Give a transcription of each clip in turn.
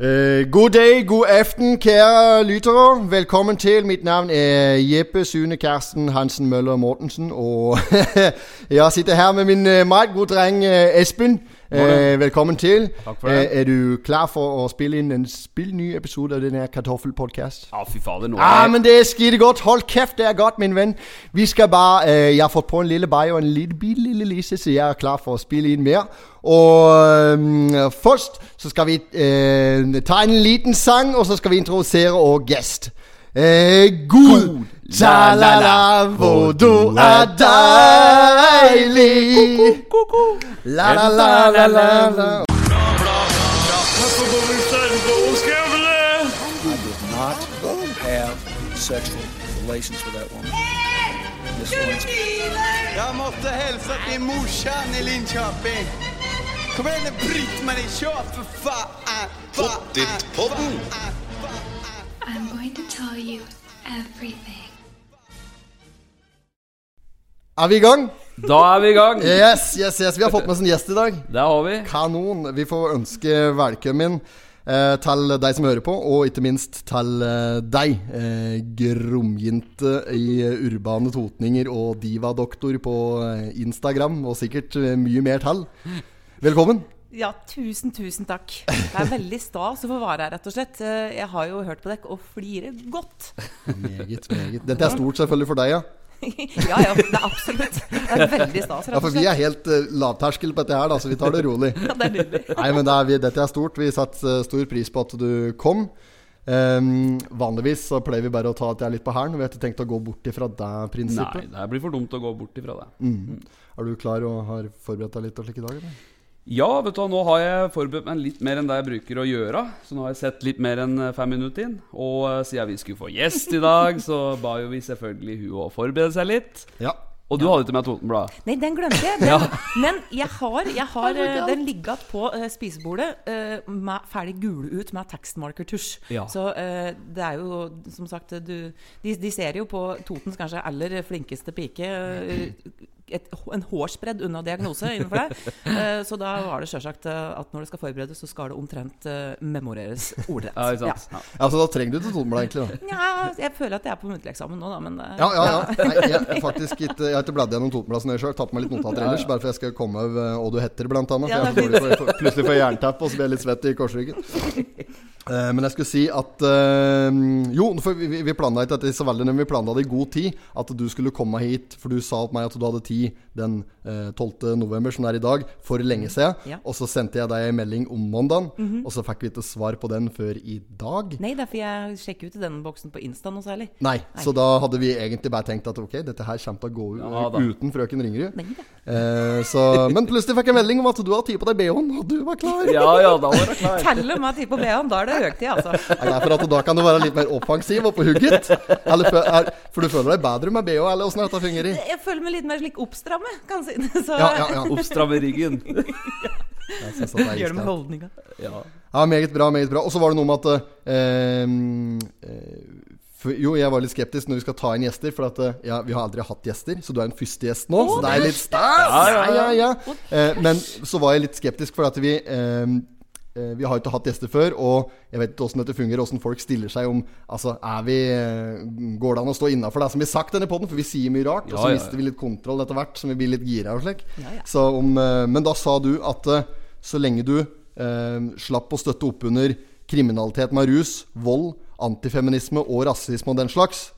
Uh, god dag, god aften, kære lyttere. Velkommen til. Mitt navn er Jeppe Sune Karsten Hansen Møller Mortensen. Og jeg sitter her med min uh, meget gode dreng uh, Espen. Uh, velkommen til. Takk for det. er du klar for å spille inn en spillny episode av denne kartoffelpodkast? Ja, fy fader, nå Ah, men det er skide godt. Hold kjeft, det er godt, min venn. Vi skal bare eh, Jeg har fått på en lille bayer og en lille bil, lille lise, så jeg er klar for å spille inn mer. Og um, først så skal vi ta en liten sang, og så skal vi introdusere og gjest. Eh, god ta-la-la, hvor du er deilig. La-la-la-la-la. not have sexual relations with that woman. Miss Lewinsky. Jag måste hälsa till morsan i Linköping. Kom igen nu Britt-Marie, kör för fan! Pottitpodden. I'm going to tell you everything. Er vi i gang? Da er vi i gang! Yes, yes, yes. Vi har fått med oss en gjest i dag. Det har vi. Kanon. Vi får ønske velkommen eh, til deg som hører på, og ikke minst til eh, deg, eh, gromjente i urbane totninger og divadoktor på eh, Instagram, og sikkert eh, mye mer til. Velkommen. Ja, tusen, tusen takk. Det er veldig stas å få være her, rett og slett. Eh, Jeg har jo hørt på dere og flirer godt. Meget, meget. Dette er stort selvfølgelig for deg, ja. Ja, ja, det er absolutt. Det er veldig stas, Rett og Ja, For vi er helt uh, lavterskel på dette her, da, så vi tar det rolig. Ja, det er nydelig. Nei, men det er, vi, dette er stort. Vi setter eh, stor pris på at du kom. Um, vanligvis så pleier vi bare å ta at jeg er litt på hælen. Vi har ikke tenkt å gå bort ifra det Nei, det blir for dumt å gå bort ifra det. Mm. Er du klar og har forberedt deg litt og slik i dag? Eller? Ja, vet du hva, nå har jeg forberedt meg litt mer enn det jeg bruker å gjøre. Så nå har jeg sett litt mer enn eh, fem minutter inn. Og eh, siden vi skulle få gjest i dag, så ba jo vi selvfølgelig hun å forberede seg litt. Ja. Og du hadde ikke med Totenbladet? Nei, den glemte jeg. Den, Men jeg har, jeg har oh den ligget på uh, spisebordet uh, med, ferdig gule ut med tekstmarkertusj. Ja. Så uh, det er jo som sagt du, de, de ser jo på Totens kanskje aller flinkeste pike et, en hårsbredd unna diagnose innenfor det. Eh, så da var det sjølsagt eh, at når det skal forberedes, så skal det omtrent eh, memoreres ordrett. Ja, ikke sant? Ja. ja, Så da trenger du ikke Totenblad, egentlig? da Ja, jeg føler at jeg er på muntlig eksamen nå, da, men Ja, ja, ja. Nei, jeg, har faktisk ikke, jeg har ikke bladd gjennom Totenbladet sjøl. Tatt på meg litt notater ellers, bare for jeg skal komme over eh, hva du heter, blant annet. For jeg er for plutselig får jeg jernteppe, og så blir jeg litt svett i korsryggen. Eh, men jeg skulle si at eh, Jo, for vi, vi planla ikke dette så veldig, men vi planla det i god tid. At du skulle komme hit, for du sa til meg at du hadde tid den eh, 12. november, som det er i dag, for lenge siden. Ja. Og så sendte jeg deg en melding om mandagen, og så fikk vi ikke svar på den før i dag. Nei, derfor jeg sjekker ut den boksen på Insta noe særlig. Nei, så da hadde vi egentlig bare tenkt at ok, dette her kommer til å gå Ja, uten frøken Ringerud. Nei. Eh, så, men plutselig fikk jeg melding om at du har tid på deg BH-en, og du var klar. Ja, ja, da var jeg klar. Telle meg med tid på BH-en, da er det høytid, altså. Nei, det er for at da kan du være litt mer offensiv og på hugget. Eller, er, for du føler deg bedre med BH, eller åssen dette fungerer? Jeg føler meg litt mer slik oppstramme, kan si det. Så Ja, ja, ja. Oppstramme ryggen. Gjør det med holdninga. Ja. Ja, meget bra, meget bra. Og så var det noe med at eh, eh, for, Jo, jeg var litt skeptisk når vi skal ta inn gjester, for at eh, ja, vi har aldri hatt gjester. Så du er en første gjest nå, så det er litt stas! Ja, ja, ja. Eh, men så var jeg litt skeptisk, for at vi eh, vi har jo ikke hatt gjester før, og jeg vet ikke åssen dette fungerer, åssen folk stiller seg om Altså, er vi eh, Går det an å stå innafor det som blir sagt denne poden? For vi sier mye rart, og så ja, ja. mister vi litt kontroll etter hvert, som vi blir litt gira og slik. Ja, ja. Så om, eh, men da sa du at eh, så lenge du eh, slapp å støtte opp under kriminalitet med rus, vold, antifeminisme og rasisme og den slags, eh,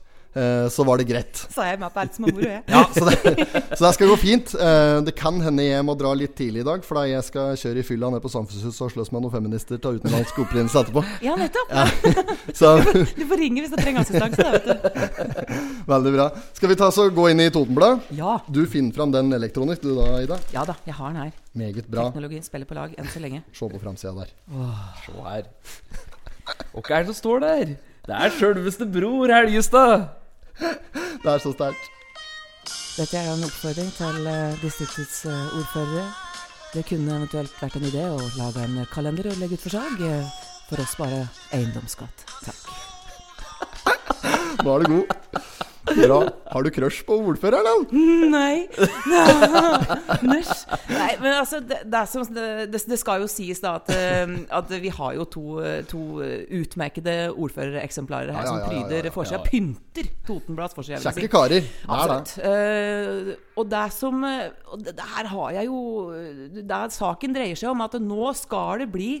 så var det greit. Så jeg med på alt som er moro, jeg. Ja, så det, så det skal gå fint. Eh, det kan hende jeg må dra litt tidlig i dag, for da jeg skal kjøre i fylla ned på Samfunnshuset og slåss med noen feminister til utenlandsk opprinnelse etterpå. Ja, nettopp. Så Du får ringe hvis du trenger assistanse, da, vet du. veldig bra. Skal vi ta så gå inn i Totenbladet? Ja. Du finner fram den elektronisk, du da, Ida. Ja da, jeg har den her. Meget bra. Teknologien spiller på lag enn så lenge. Se på framsida der. Se her. Hva er det som står der? Det er sjølveste Bror Helgestad. Det er så sterkt. Dette er en oppfordring til eh, distriktets eh, ordførere. Det kunne eventuelt vært en idé å lage en kalender og legge ut forslag eh, for oss bare eiendomsskatt. Takk. Nå er du god. Bra. Har du crush på ordføreren, eller? Nei. Nei, men altså, det, det, som, det, det skal jo sies da at, eh, at vi har jo to, to utmerkede ordførereksemplarer her Ja, ja, ja, som pryder ja. forsida. Pynter Totenblads forside. Kjekke karer. Er. Absolutt. Uh, og det som eh, og det, her har jeg jo det Saken dreier seg om at nå skal det bli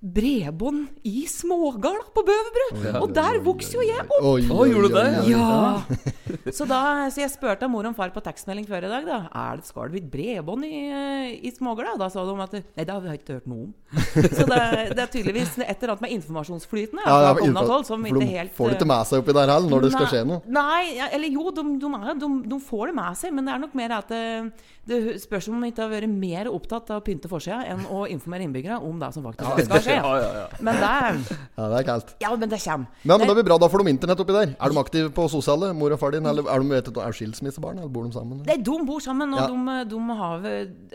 bredbånd i smågard på Bøverbrød. Og der vokser jo jeg opp! Oi, Å, gjorde du det? Ja! Så, da, så jeg spurte mor og far på tekstmelding før i dag. da Er det, Skal det bli bredbånd i, eh, i Smågard. Da sa de at Nei, det har vi ikke hørt noe om. Så det, det er tydeligvis et eller annet med informasjonsflyten. Ja, ja, som ikke de helt får det eh, ikke med seg oppi der heller når det skal skje noe. Nei, eller jo, de, de, de, de får det med seg, men det er nok mer at det, spørs om de ikke har vært mer opptatt av å pynte forsida enn å informere innbyggere om det som faktisk skal skje. Ja, ja, ja. Men det er Ja, det er kaldt. Ja, men det kommer. Men, men det blir bra, da får de internett oppi der. Er de aktive på sosiale, mor og far din? Eller er de, vet du, er skilsmissebarn, eller bor de sammen? Nei, de bor sammen, og Ja. de, de har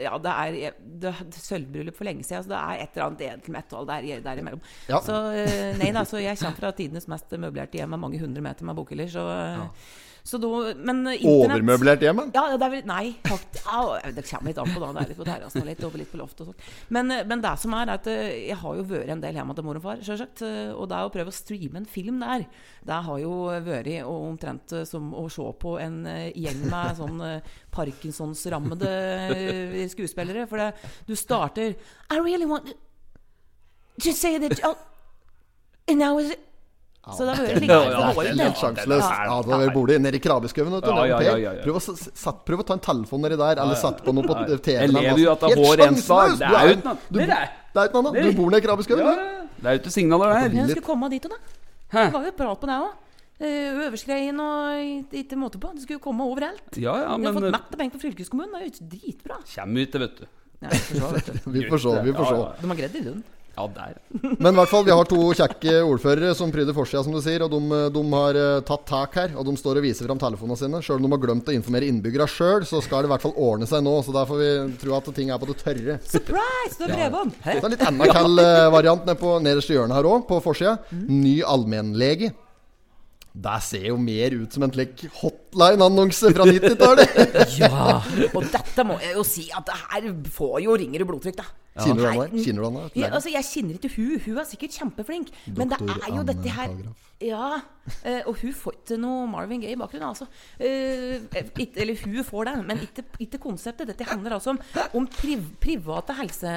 Ja, det er det, er sølvbryllup for lenge siden, så det er et eller annet edelt metal der, derimellom. Ja. Så eh, nei da, så jeg kommer fra tidenes mest møblerte hjem med mange hundre meter med bokhyller, så, eh, så da Men internett Overmøblert hjem? Ja, det er vel Nei, det kommer litt an på da. Det er litt på terrassen og litt over litt på loftet og sånn. Men, eh, men det som er, er at eh, jeg har jo vært en del hjemme til mor og far, sjølsagt. eh, Og det å prøve å streame en film der, det har jo vært omtrent som å se på en gjeng med sånn Parkinsons-rammede skuespillere. For det, du starter I really want to say that oh, and now is it Så det har vært litt Ja, det ja, Det er helt sjanseløst. Ja. Det bolig nede i krabiskauen. Ja, ja, ja, ja, ja. Prøv, prøv å ta en telefon nedi der, eller sett på noe på. TV. Jeg lever jo at det Helt hår en! Det er jo ikke noe- du- det er- Det er annet. Du bor nede i krabiskauen. Ja, Det er jo ikke signaler der. Jeg skulle komme dit, da. Det var jo prat på det òg. Øverskreien og ikke måte på. Det skulle jo komme overalt. Ja, ja, Vi har fått mett og penger fra fylkeskommunen. Det er jo dritbra. Kjem ut det, vet du. Ja, du. Vi får se. vi får se. De har greid det i Lund. Ja, der. Men i hvert fall, vi har to kjekke ordførere som pryder forsida, som du sier. Og de, de har eh, tatt tak her, og de står og viser fram telefonene sine. Sjøl om de har glemt å informere innbyggerne sjøl, så skal det i hvert fall ordne seg nå. Så der får vi tro at ting er på det tørre. Surprise! Det er bredbånd! Ja. Så er litt enda kald eh, variant nede på nederste hjørne her òg, på forsida. Ny allmennlege. Det ser jo mer ut som en slik hotline-annonse fra 90-tallet. Ja! Og dette må jeg jo si at det her får jo ringer i blodtrykk, da. Ja. Kjenner du han der? Ja, altså, jeg kjenner ikke hun. Hun er sikkert kjempeflink. Men det er jo Anne dette her. Ja. eh, og hun får ikke noe Marvin Gaye i bakgrunnen, altså. Eh, eller hun får det, men ikke, ikke konseptet. Dette handler altså om, om priv, private helse,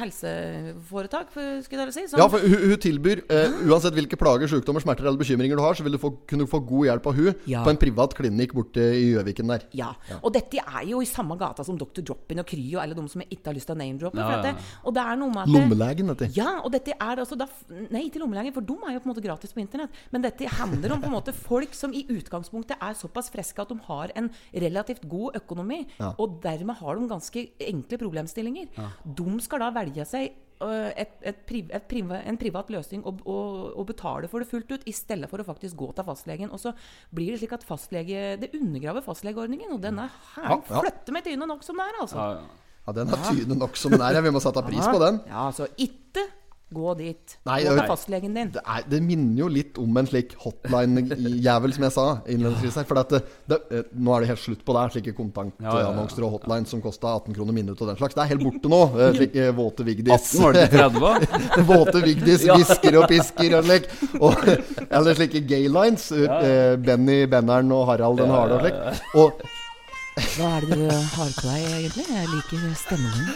helseforetak, skulle jeg si. Som, Ja, for hun, hun tilbyr uh, Uansett hvilke plager, sykdommer, smerter eller bekymringer du har, så vil du få, kunne få god hjelp av hun Ja. på en privat klinikk borte i Gjøviken der. Ja. Og dette er jo i samme gata som Dr. Drop-In og Kry og alle de som jeg ikke har lyst til å name-droppe. Ja, ja. Og det er noe med at Lommelegen, dette. Ja, og dette er altså da, Nei, ikke lommelegen, for de er jo på en måte gratis på internett. Men dette handler om på en måte folk som i utgangspunktet er såpass friske at de har en relativt god økonomi, Ja. og dermed har de ganske enkle problemstillinger. De skal da velge seg et, et, priv, et priv, en privat løsning og, og, og betale for det fullt ut, i stedet for å faktisk gå til fastlegen. Og så blir det slik at fastlege Det undergraver fastlegeordningen, og den er her. Ja, ja. Meg tyne nok som det er, altså. Ja, ja. Ja, den er tyne nok som den er. ja. Vi må sette pris på den. Ja, så ikke gå dit. Nei, gå til fastlegen din. Det, er, det minner jo litt om en slik hotline-jævel, som jeg sa innledningsvis her. For at det, det, eh, nå er det helt slutt på det, slike kontantannonser og hotline som kosta 18 kroner minuttet og den slags. Det er helt borte nå. eh, Slike våte Vigdis. 18 var det 30? Våte Vigdis hvisker og pisker og slik. Og, eller slike gaylines. Ja. Benny Benneren og Harald den harde og slik. Og Hva er det du har på deg, egentlig? Jeg liker stemmen din.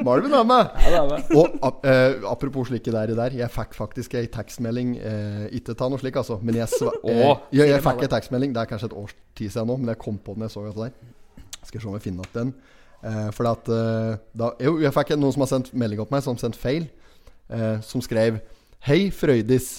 Det er med! Ja, det er med. Og ap- eh, apropos slike der, der Jeg fikk faktisk ei tekstmelding uh, Ikke ta noe slik, altså. Men jeg, uh, jeg, jeg fikk ei tekstmelding. Det er kanskje et års tid siden nå, men jeg kom på den jeg så det der. Skal se om jeg finner opp den. Eh, for at eh, da, Jo, jeg fikk noen som har sendt melding opp meg, som sendt feil. Eh, som skrev Hei, Frøydis.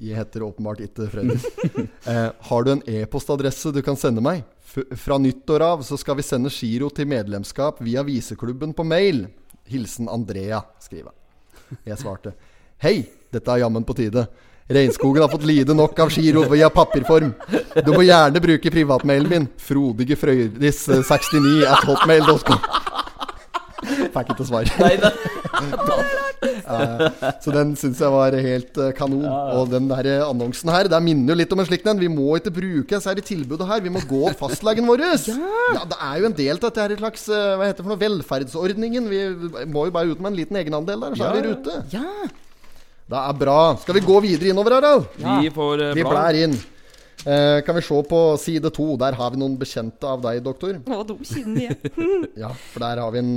Jeg heter åpenbart ikke Freddy. eh, har du en e-postadresse du kan sende meg? F fra nyttår av så skal vi sende giro til medlemskap via Viseklubben på mail. Hilsen Andrea, skriver jeg. Jeg svarte Hei, dette er jammen på tide. Regnskogen har fått lide nok av giro via papirform. Du må gjerne bruke privatmailen min. Frodige Frøydis 69 at hotmail.com. Fikk ikke svar. Nei, så den syns jeg var helt eh, kanon. Og den der eh, annonsen her, det minner jo litt om en slik en. Vi må ikke bruke særlig her i tilbudet her. Vi må gå fastlegen vår. Ja. Det er jo en del av dette her slags eh, Hva heter det for noe velferdsordningen. Vi må jo bare ut med en liten egenandel der, så er vi i rute. Ja. Det er bra. Skal vi gå videre innover her, da? Vi får Vi blær inn. Eh, kan vi se på side to. Der har vi noen bekjente av deg, doktor. Å, de kjenner jeg. Ja, for der har vi en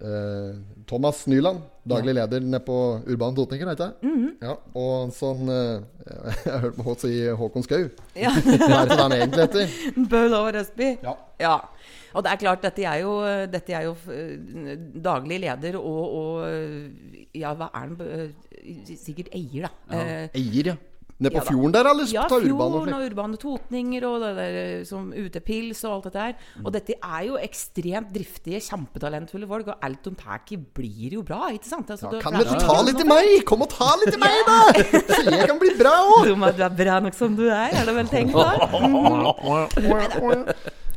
eh, Thomas Nyland, daglig leder nede på Urban Totninger, heter det? -hmm. Ja, og sånn eh, Jeg har hørt meg si Håkon Skau. Ja. Hva er det han egentlig heter? Bøhl over Østby. Ja. Ja. Og det er klart, dette er jo, dette er jo eh, daglig leder og, og Ja, hva er han? eh, Sikkert eier, da. Ja. Eier, ja. Nede på Ja fjorden der, eller? Ja, Ta Urban og fjorden og urbane totninger og det der eh, som utepils og alt dette her. Mm. Og dette er jo ekstremt driftige, kjempetalentfulle folk, og alt de tar i blir jo bra, ikke sant? Altså, det- Kan du ta litt i meg? Kom og ta litt i meg, da! Så jeg kan bli bra òg! Du, du er bra nok som du er, er det vel tenkt da?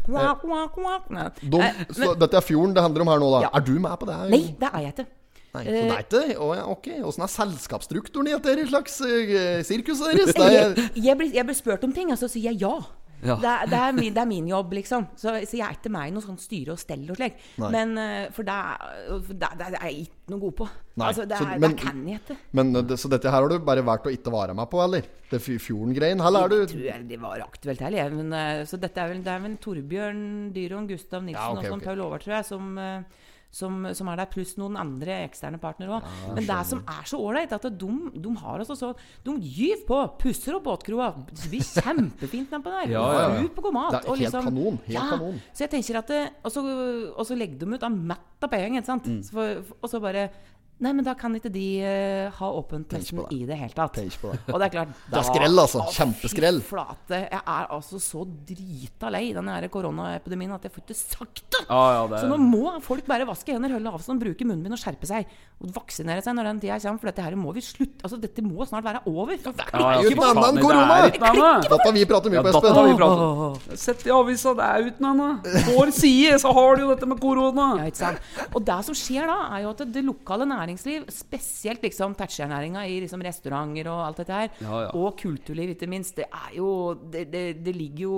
Quack, quack, quack. Nei. Nei, Så dette er fjorden det handler om her nå, da. Ja. Er du med på det? her? Nei, det er jeg ikke. Nei, så det er ikke oh, ja, ok. Åssen er selskapsstrukturen i dette slags uh, sirkuset deres? Er, Jeg, jeg, blir, jeg blir spurt om ting, og så sier jeg ja. Ja. Det, er, det, er min, det er min jobb, liksom. Så, så jeg er ikke meg i noe sånn styre og stell og slik. Men eh, For det, det, det er jeg ikke noe god på. Nei, Altså, det, så- men- det kan jeg ikke. men eh, det, Så dette her har du bare valgt å ikke være med på, eller? Det fj- fjorden-greien? Eller er du tror jeg det var aktuelt heller. Men, eh, så dette er vel, det er vel Torbjørn Dyron, Gustav Nilsen Ja, okay, og sånn. Paul Over, tror jeg, som, eh, som, som er der, pluss noen andre eksterne partnere òg. Men det som er så ålreit, at de, de har altså så De gyver på, pusser opp båtkroa. Det blir kjempefint nedpå der. Ja, ja, ja. Super god mat. Det er helt liksom- kanon, helt ja, kanon. Så jeg tenker at det, og, så, og så legger de ut av mett av penger, ikke sant. Mm. Så for, og så bare Nei, men da kan ikke de uh, ha åpent nesten i det hele tatt. Tenk på det. Og det er klart Det er skrell, altså. Å, Kjempeskrell. Flate. Jeg er altså så drita lei den her koronaepidemien at jeg får ikke sagt det. Ah, ja, det Så nå må folk bare vaske hender, holde avstand, bruke munnbind og skjerpe seg. Og vaksinere seg når den tida kommer, for dette her må vi slutte Altså, dette må snart være over. For ja, er jo ja, ikke noe annet enn det korona. er. Dette vi prater mye Ja, på, Espen. Sett i avisa, det er uten annet. Vår side, så har du jo dette med korona. Ja, ikke sant? Og det som skjer da, er jo at det lokale næringsliv, spesielt liksom taxinæringa i liksom restauranter og alt dette her, Ja, ja. og kulturliv ikke minst, det er jo Det, det, det ligger jo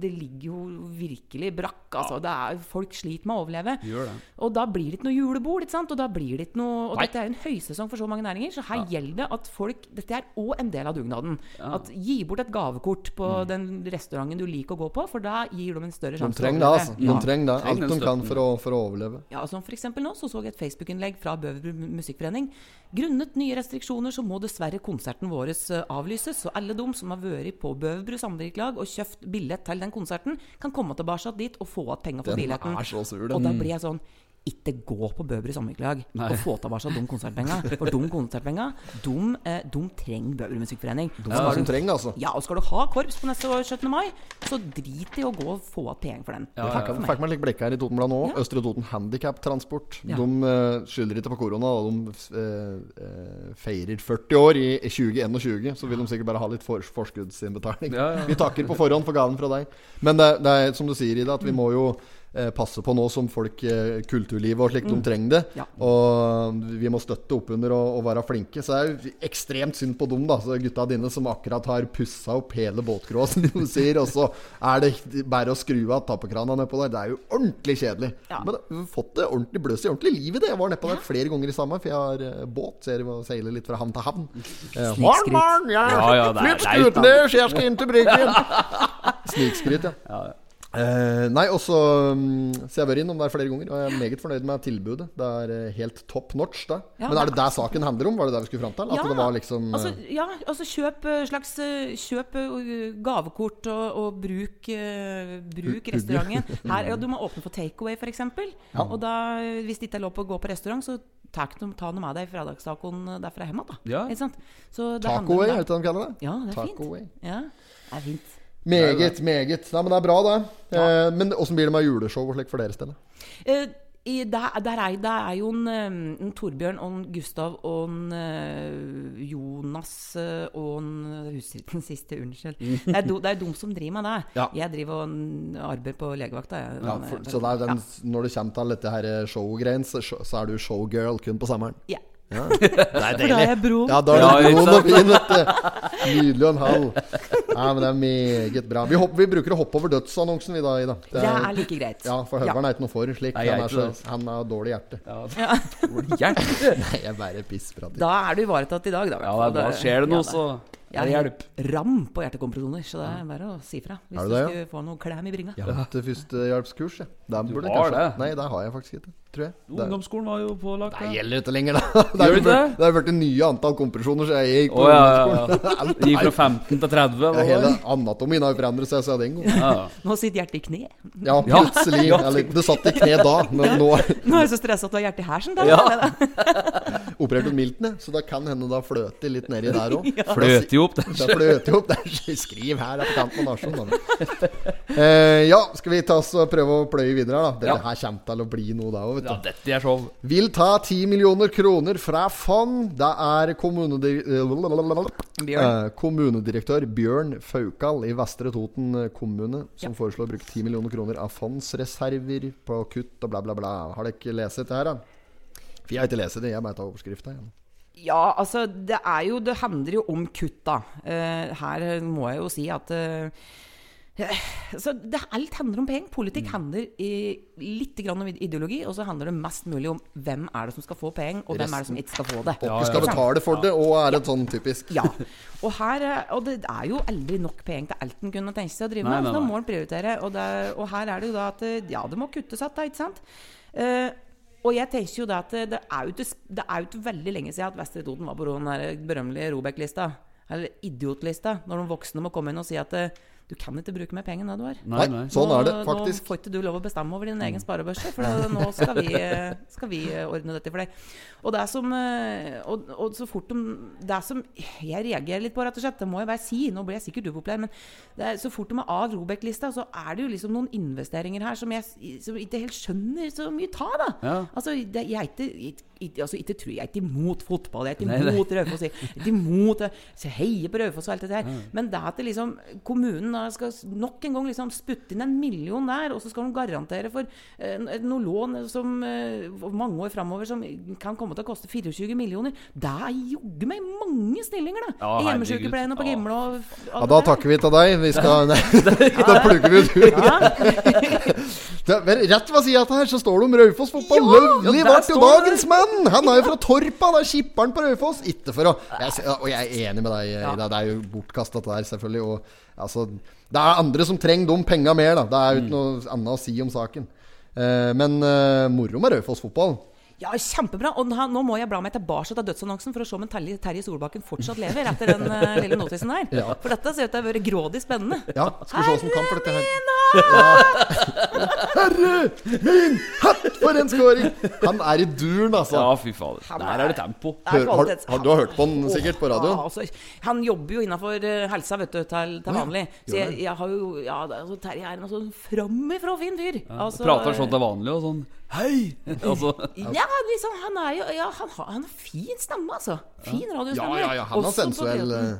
Det ligger jo virkelig brakk, altså. Det er, folk sliter med å overleve. Gjør det. Og da blir det ikke noe julebord, ikke sant? Og da blir det ikke noe Og Nei. dette er en høysesong for så mange næringer, så her gjelder det at folk Dette er òg en del av dugnaden. At Gi bort et gavekort på den restauranten du liker å gå på, for da gir de en større sjanse De trenger det, altså. De trenger det. Alt de kan for å, for å overleve. Ja, som for eksempel nå så så jeg et Facebook-innlegg fra Bøverbru Musikkforening. Grunnet nye restriksjoner så må dessverre konserten vår eh, avlyses, så alle de som har vært på Bøverbru samvirkelag og kjøpt billett til den konserten, kan komme tilbake dit og få igjen penger for Den billetten. er. Og da blir jeg sånn ikke gå på Bøbry Sommerklag og få tilbake de konsertpenga. For de konsertpenga, de, eh, de trenger Bøbry Musikkforening. De ja, det trenger, altså. Ja, og skal du ha korps på neste år 17. mai, så drit i å gå og få igjen penger for den. Ja, ja. meg. fikk meg litt blikk her i Totenbladet nå. Ja. Østre Toten Handikaptransport. Ja. De eh, skylder ikke på korona, og de eh, eh, feirer 40 år i, i 2021. Så vil de sikkert bare ha litt for, forskuddsinnbetaling. Ja, ja. Vi takker på forhånd for gaven fra deg. Men det, det er som du sier, Ida, at vi må jo eh, passe på nå som folk eh, kulturlivet og slik de trenger det. Ja. Og vi må støtte opp under og, og være flinke. Så det er jo ekstremt synd på dem, da. Så gutta dine som akkurat har pussa opp hele båtkroa, som de sier. Og så er det bare å skru av tappekrana nedpå der. Det er jo ordentlig kjedelig. Ja. Men vi har fått det ordentlig bløs i ordentlig liv i det. Jeg var nedpå der flere ganger i sommer, for jeg har eh, båt. Så jeg seiler litt fra havn til havn. Morgen, jeg Ja, ja, det er- flytt det er skuten deres, jeg skal inn til bryggen. Snikskryt, ja. Ja, ja. Eh, nei, og så um, Så jeg har vært innom der flere ganger, og jeg er meget fornøyd med tilbudet. Det er uh, helt top notch, det. Ja, Men er det der saken handler om? Var det der vi skulle fram til? At det var liksom uh, altså, ja, altså kjøp slags Kjøp gavekort og, og bruk, bruk restauranten. Her, ja, du må åpne for takeaway, f.eks. Og da, hvis det ikke er lov på å gå på restaurant, så ta, noe med deg fredagstacoen derfra hjemme. Da. Ja. Tacoaway, det. er det de kaller det? Ja, det er fint. Ja, det er fint. Meget, meget. Nei, men det er bra, det. Eh, men åssen blir det med juleshow og slik for deres del? Eh, i, der, der, er, der er jo en, eh, en Torbjørn og en Gustav og en eh, Jonas eh, og en husker den siste, unnskyld. Det er, do, det er de som driver med det. Ja. Jeg driver og mm, arbeider på legevakta. Ja, for, så det er den, når det kommer til dette her showgreien, så, så er du showgirl kun på sommeren? Ja. Ja. Det er For da er jeg broen. Ja, da er Ja, broen og fin, vet du. Nydelig og en halv. Ja, men det er meget bra. Vi, hopp, vi bruker å hoppe over dødsannonsen vi da, Ida. Det er like greit. Ja, for Høveren er ikke noe for slik. Nei, er Han, er så, det. han har dårlig hjerte. Ja, Dårlig hjerte. Nei, jeg bare pissprater. Da er du ivaretatt i dag, da. Ja, da det er. Skjer det noe, så Jeg har det hjelp. helt ram på hjertekompresjoner, så det er bare å si fra. Hvis det, du det, ja? skulle få noe klem i bringa. Jeg har hatt førstehjelpskurs, jeg. Der burde du har kanskje det? Nei, det har jeg faktisk ikke. Tror jeg. Det, Ungdomsskolen var jo pålagt. det gjelder ikke lenger, da. Det er det jo det? det er blitt nye antall kompresjoner, så jeg gikk på oh, ja, ja, ja. ungdomsskolen. Det gikk fra 15 til 30. ja, hva hele anatomien har jo forandret seg siden den gangen. Ja. Nå sitter hjertet i kne. Ja, plutselig. Eller, det satt i kne da, men nå Nå er jeg så stressa at du har hjertet i hersen. Da, Ja. eller? opererte Milton, jeg, så da kan hende da fløte litt nedi der òg. Fløt jo opp det. Det fløter jo opp. Det er, skriv her, er på kanten av nasjonen. Eh, ja, skal vi ta oss og prøve å pløye videre her, da? Dette Ja. her kommer til å bli noe da òg, vet du. Ja, dette er show. Vil ta 10 millioner kroner fra fond. Det er kommunedir eh, kommunedirektør Bjørn Faukal i Vestre Toten kommune som foreslår å bruke 10 millioner kroner av fondsreserver på kutt og bla, bla, bla. Har dere ikke lest dette her, da? For jeg har ikke lest det, jeg bare tar overskrifta. Ja. Ja, altså det er jo Det handler jo om kutt, da. Uh, her må jeg jo si at uh, så det, Alt handler om penger. Politikk Mm. handler i, litt grann om ideologi, og så handler det mest mulig om hvem er det som skal få penger, og hvem er det som ikke skal få det. Dere skal betale for det, og er et sånn typisk Ja. Og, her, eh, og det er jo aldri nok penger til alt en kunne tenke seg å drive Nei, med. nei, Så da må en prioritere. Og, det, og her er det jo da at ja, det må kuttes igjen, ikke sant? Eh, og jeg tenker jo da at det er jo ikke, veldig lenge siden at Vestre Toten var på den berømmelige Robek-lista. Eller idiotlista. Når de voksne må komme inn og si at eh, du kan ikke bruke mer penger enn det du har. Nei, nei. Sånn er det faktisk. Nå får ikke du lov å bestemme over din egen sparebørse, for da- nå skal vi, skal vi ordne dette for deg. Og det som eh, og, og så fort de Det som Jeg reagerer litt på, rett og slett. Det må jeg bare si. Nå blir jeg sikkert upopulær, men det er, så fort de er av Robek-lista, så er det jo liksom noen investeringer her som jeg som ikke helt skjønner så mye ta, da. Ja. Altså, det, jeg er ikke, ikke, altså, ikke tror jeg er ikke imot fotball. Jeg er ikke imot Raufoss. Jeg er ikke imot det. Så jeg heier på Raufoss og alt det der. Men det at det liksom kommunen da skal nok en gang liksom spytte inn en million der, og så skal de garantere for eh, noe lån som eh, mange år framover som kan komme til å koste 24 millioner, det er jogge meg mange stillinger, da! Ja, I hjemmesykepleien og på Ja. Gimle og Ja, da takker vi til deg. Vi skal da plugger vi ut. Det rett ved sida av her så står det om Raufoss fotball. Løvli ja, der ble jo dagens mann! Han er jo fra Torpa, det er skipperen på Raufoss. Ikke for å jeg, Og jeg er enig med deg, Ida. Det er jo bortkasta, der, selvfølgelig. Og, altså, det er andre som trenger de penga mer, da. Det er jo ikke noe annet å si om saken. Uh, men uh, moro med Raufoss fotball. Ja, kjempebra. Og nå, nå må jeg bla meg tilbake til dødsannonsen for å se om en Terje, Terje Solbakken fortsatt lever etter den uh, lille notisen der. Ja. For dette ser ut til å være grådig spennende. Ja, skal vi se åssen kamp for dette her. Ja. Herre min hatt, for en scoring! Han er i duren, altså. Ja, fy fader. Der er det tempo. Hør, har, har, du har hørt på han sikkert på radioen? Ja, altså, han jobber jo innafor helsa, vet du, til, til vanlig. Så jeg, jeg har jo Ja, er- altså, Terje er en sånn framifrå fin fyr. Altså, Prater sånn til vanlig og sånn Hei! Altså, Ja, liksom, han er jo Ja, han har, han har fin stemme, altså. Fin radiostemme. ja, ja. ja. Han er sensuell. eh,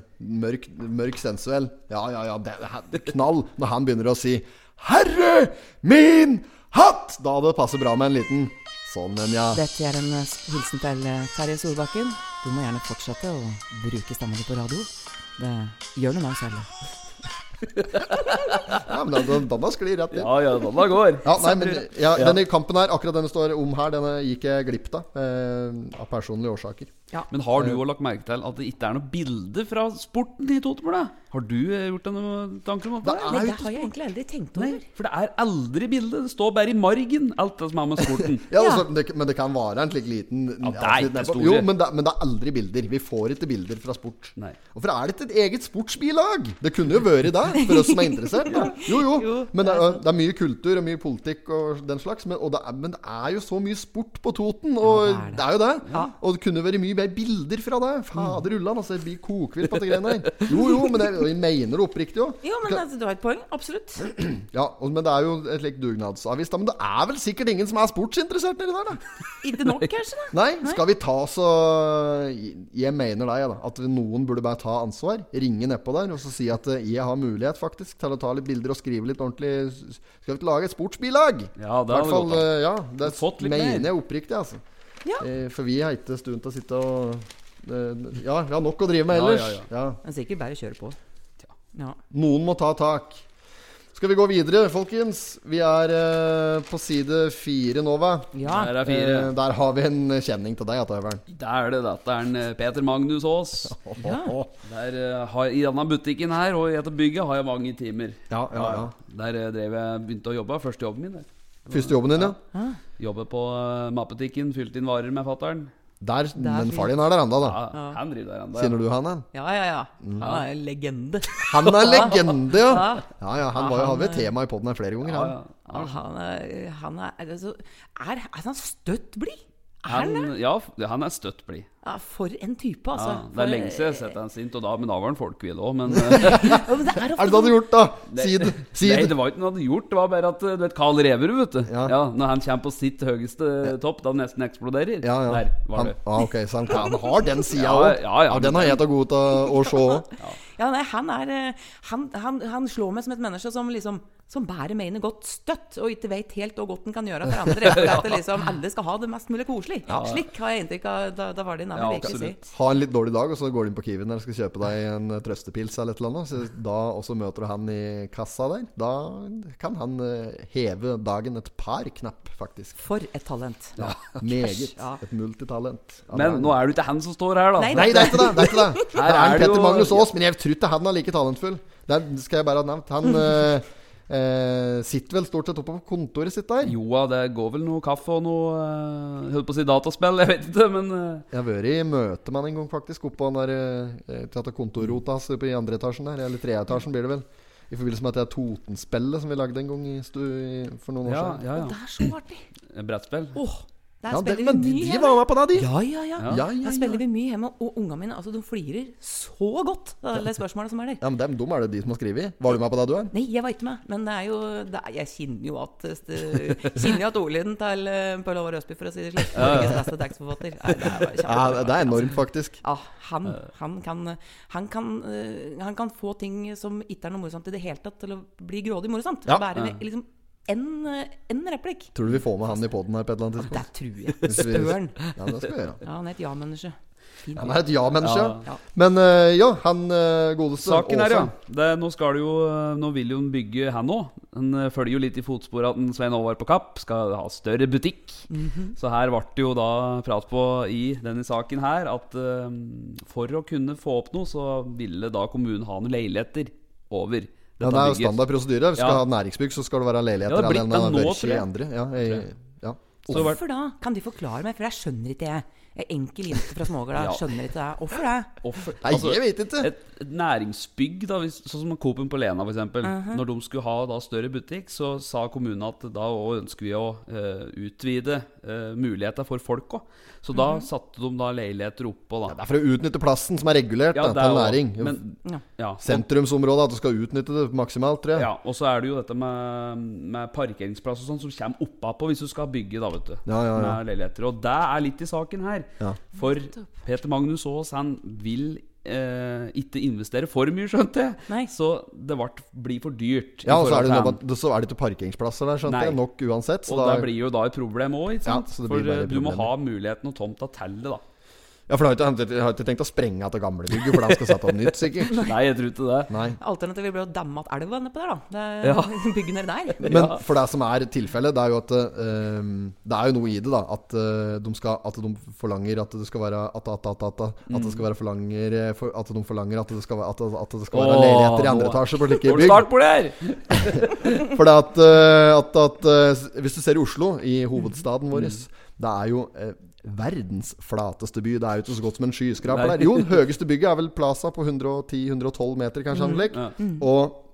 Mørk, mørk sensuell. Ja, ja, ja. Det, det, knall når han begynner å si 'Herre min hatt'! Da det passer bra med en liten sånn en, ja. Dette er en eh, hilsen til eh, Terje Solbakken. Du må gjerne fortsette å bruke stemmen din på radio. Det gjør noe med oss alle. Ja men den, den sklir rett inn. ja, ja, den da går. Ja, nei, men ja, Denne kampen her, akkurat den det står om her, denne gikk jeg glipp av. Eh, av personlige årsaker. Men har du også lagt merke til at det ikke er noe bilde fra sporten i Totebordet? Har du eh, gjort deg noen tanker om det? Det er Nei, det har jeg egentlig aldri tenkt Nei, over. for det er aldri bilde. Det står bare i margen, alt det som er med sporten. Ja, altså, det, Men det kan være en slik liten Ja, det er ikke store. Jo, men det, men det er aldri bilder. Vi får ikke bilder fra sport. Nei. Hvorfor er det ikke et eget sportsbilag? Det kunne jo vært det, for oss som er interessert. Da. Jo, jo. Men det er, det er mye kultur og mye politikk og den slags. Men, og det er, men det er jo så mye sport på Toten, og Ja, det er det jo det. Og det kunne vært mye mer bilder fra det. Fader ullan, altså. Jeg blir kokvilt på de greiene der. Jo, jo, men jeg, jeg mener det oppriktig òg. Jo, men altså, du har et poeng. Absolutt. Ja, og, men det er jo et slikt dugnadsavis, da. Men det er vel sikkert ingen som er sportsinteressert nedi der, da? Ikke nok, kanskje? da Nei, skal vi ta så Jeg mener deg, da. At noen burde bare ta ansvar. Ringe nedpå der og så si at eh, jeg har mulighet faktisk til å ta litt bilder og skrive litt ordentlig. Skal vi ikke lage et sportsbilag? Ja, det hadde fall, gått an. eh, ja, det Fått litt mener jeg oppriktig, altså. Ja. Eh, For vi har ikke stund til å sitte og Ja, vi har nok å drive med Ja, ellers. ja, Ja, Men sikkert bare kjøre på. Ja. Noen må ta tak. Skal vi gå videre, folkens? Vi er uh, på side fire nå, hva? ja. Der er fire. Uh, der har vi en kjenning til deg, Atøveren. Der er det dette er en eh, Peter Magnus Aas. ja. Der, uh, har, I denne butikken her og i dette bygget har jeg mange timer. Ja, ja, ja. Der drev jeg begynte å jobbe. Første jobben min. Der. Første jobben din, ja. Jobbe på uh, matbutikken, fylte inn varer med fatter'n. Der, men far din er der ennå, da. Ja, Han driver der ennå. Kjenner du han, han? Ja, ja, ja. Han er en legende. Han er legende, ja! Ja. Ja, ja, Han var jo hadde er- tema i poden her flere ganger. Ja, Han. ja. Ja, han er, han er, altså, er, er han støtt blid? Han ja, han er støtt blid. Ja, for en type, altså. Ja, det For- er lenge siden jeg har sett han sint, og da, men da var han folkevill òg. Men eh, Ja, men det er Er det du hadde gjort, da? Si det. Si Nei, det. var ikke noe han hadde gjort. Det var bare at eh, du vet Carl Reverud, vet du. Ja. Ja. Når han kommer på sitt høyeste topp, da nesten eksploderer. Ja, ja. Der var Han, det. ah, ok, så han, han har den sida Ja, òg. ja, ja, den har jeg til gode til å se òg. Ja, nei, han er eh, han, han, han slår meg som et menneske som liksom Som bærer mener godt støtt, og ikke vet helt hvor godt den kan gjøre for andre. For at det liksom, alle skal ha det mest mulig koselig. Slik har jeg inntrykk av da, da var det navnet Ja, si. absolutt. Ha en litt dårlig dag, og så går du inn på Kiwien der og skal kjøpe deg en eh, trøstepils eller et eller annet. Så da også møter du han i kassa der. Da kan han eh, heve dagen et par knapp, faktisk. For et talent. Ja, Meget. Ja. Et multitalent. Men nå er det ikke han som står her, da. Nei, Nei, det er ikke det! Det er ikke det. Det Her er er en Petter jo- Magnus Aas, men jeg tror ikke han er like talentfull. Det skal jeg bare ha nevnt. Han eh, sitter vel stort sett oppe på kontoret sitt der. Jo da, det går vel noe kaffe og noe eh, Holdt på å si dataspill, jeg vet ikke, men eh, Jeg har vært i møte med han en gang, faktisk. Oppå den der eh, kontorrota hans i andre etasjen der. Eller tredje etasjen blir det vel. I forbindelse med at det er Totenspillet som vi lagde en gang i stu, i, for noen år ja, siden. ja, Det er så artig. Brettspill. Åh, der Ja, det, men vi de, mye de hjemme. var med på det, de! Ja, ja, ja. Ja, ja, Der spiller vi mye hjemme, og ungene mine altså, de flirer så godt av det spørsmålet som er der. Ja, men dem, dem er det de som har skrevet. Var du med på det, du er? Nei, jeg var ikke med, men det er jo det er, Jeg kjenner jo at det- Kjenner jo at ordlyden til uh, Pøl Håvard Østby, for å si det slik, Norges beste tekstforfatter Nei, det er Ja, det er enormt, faktisk. Ja, han, han, kan, han, kan, eh, han kan få ting som ikke er noe morsomt i det hele tatt, til å bli grådig morsomt. Ja. Bare liksom en, eh, en replikk. Tror du vi får med han i poden her på et eller annet tidspunkt? Det tror jeg. Støren. Ja, det skal vi gjøre. Ja, han er et ja-menneske. Han er et ja-menneske. Ja. Men uh, ja, han uh, godeste Saken er, ja det, Nå skal det jo Nå vil jo han bygge han òg. Han følger jo litt i fotsporet at Svein Håvard på Kapp skal ha større butikk. Så her ble det jo da prat på i denne saken her at uh, for å kunne få opp noe, så ville da kommunen ha noen leiligheter over Ja, det er jo standard prosedyre. Hvis du Ja. skal ha næringsbygg, så skal det være leiligheter. Ja, det er blitt eller en det nå, børse tror jeg. endre. Ja, jeg, ja. Hvorfor da? Kan de forklare meg, for jeg skjønner ikke det. Er enkel jente fra Smågårda, Ja. skjønner ikke det. Hvorfor det? Offer, Nei, altså, jeg vet ikke. et, næringsbygg, da, hvis, sånn som Coop-en på Lena f.eks. eksempel Når de skulle ha da større butikk, så sa kommunen at da ønsker vi å uh, utvide uh, muligheter for folk òg. Så da satte de da leiligheter oppå, da. Det er for å utnytte plassen som er regulert Ja, da, til næring. Men, Ja. ja, Sentrumsområdet, at du skal utnytte det maksimalt, tror jeg. ja, og så er det jo dette med, med parkeringsplass og sånn som kommer oppapå hvis du skal bygge, da, vet du. Ja, ja, ja. Med leiligheter. Og det er litt i saken her. Ja. For Peter Magnus Aas, han vil eh, ikke investere for mye, skjønte jeg. Nei. Så det ble, blir for dyrt. Ja, og så er, det så er det ikke parkeringsplasser der, skjønte Nei. jeg. Nok uansett. Så Og da, det blir jo da et problem òg, ikke Ja, For eh, du må ha muligheten og tomta til det, da. Ja, for jeg har, ikke, har ikke tenkt å sprenge etter gamlebygget, for de skal sette opp nytt, sikkert. Nei, jeg tror ikke det. Nei. Alternativet blir å damme att elva nedpå der, da. Det, Ja. Bygge ned der. Men for det som er tilfellet, det er jo at um, Det er jo noe i det, da. At, eh, de, skal, at de forlanger at det skal være At, at, at, at, at det skal være forlanger eh, for, At de forlanger at det skal, være- at, at det skal være Åh, leiligheter i andre nå- etasje på slike du bygg. start på det her? For det at, at, at Hvis du ser i Oslo, i hovedstaden vår, det er jo verdens flateste by. Det er jo ikke så godt som en skyskraper der. Jo, den høyeste bygget er vel Plaza på 110-112 meter, kanskje. Mm. Ja. Og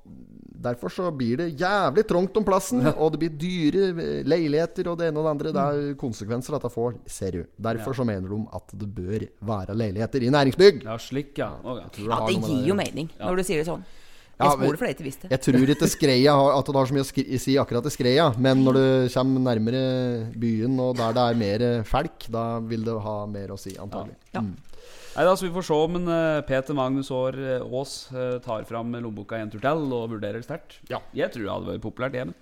derfor så blir det jævlig trangt om plassen. Og det blir dyre eh, leiligheter og det ene og det andre. Det er konsekvenser dette får, ser du. Derfor så mener de at det bør være leiligheter i næringsbygg. Ja, slik, ja. Oh, ja. Ja, det gir jo mening når du sier det sånn. Ja, Jeg men- spoler for det jeg ikke visste. Jeg tror ikke skreia har, at det har så mye å skri si akkurat til skreia, men når du kommer nærmere byen og der det er mer folk, da vil det ha mer å si, antagelig. Ja. Nei, da, så Vi får se om en, eh, Peter Magnus Aar eh, Aas eh, tar fram lommeboka en tur til og vurderer sterkt. Ja. Jeg tror det hadde vært populært hjemme.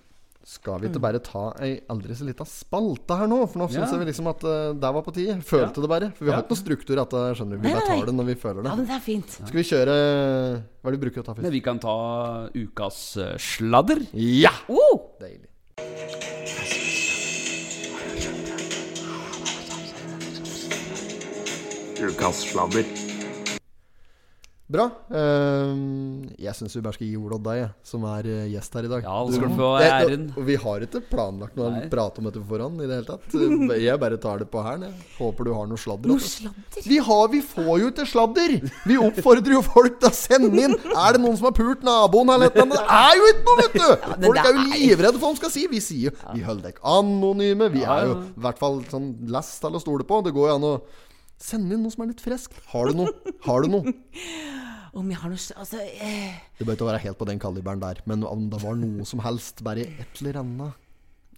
Skal vi ikke bare ta ei aldri så lita spalte her nå? For nå Ja. syns jeg liksom at uh, det var på tide. Følte det bare. For vi har Ja. ikke noe struktur i dette. Skjønner du Vi bare tar det når vi føler det. Ja, men det er fint. Skal vi kjøre Hva er det du bruker å ta først? Men vi kan ta ukas eh, sladder. Ja! Oh! Deilig. Ukas sladder. Bra. Ehm, jeg syns vi bare skal gi ordet til deg, som er eh, gjest her i dag. Ja, du skal få æren. vi har ikke planlagt noe Nei. å om dette på forhånd i det hele tatt. Jeg bare tar det på hælen. Håper du har noe sladder. Noe sladder. Vi, har, vi får jo ikke sladder! Vi oppfordrer jo folk til å sende inn. Er det noen som har pult naboen eller noe? Det er jo ikke noe, vet du! Folk er jo livredde for hva de skal si. Vi sier jo Vi holder dere anonyme. Vi er jo i hvert fall sånn lest til å stole på. Det går jo an å sende inn noe som er litt friskt. Har du noe? Har du noe? Om jeg har noe Altså eh, Det bør ikke være helt på den kaliberen der, men om det var noe som helst, bare et eller annet.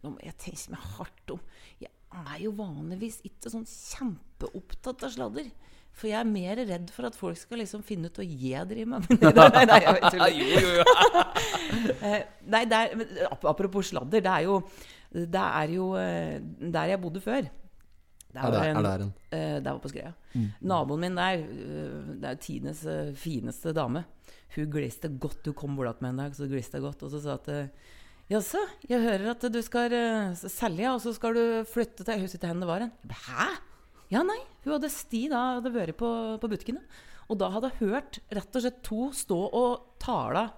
Nå må jeg tenke meg hardt om. Jeg er jo vanligvis ikke sånn kjempeopptatt av sladder. For jeg er mer redd for at folk skal liksom finne ut hva jeg driver med. nei, nei, jeg vet jo, jo, jo. Eh, Nei, det er, apropos sladder. Det er jo, det er jo eh, der jeg bodde før. Er det- var er der, en? eh, Der var på Skreia. Naboen min der, uh, det er jo tidenes uh, fineste dame. Hun gliste godt. Hun kom bort med en dag, så gliste godt. Og så sa at Jaså, jeg hører at du skal selge, og så skal du flytte til Jeg husker henne det var hen. Hæ? Ja, nei. Hun hadde sti da, hadde vært på, på butikken. Og da hadde jeg hørt rett og slett to stå og tale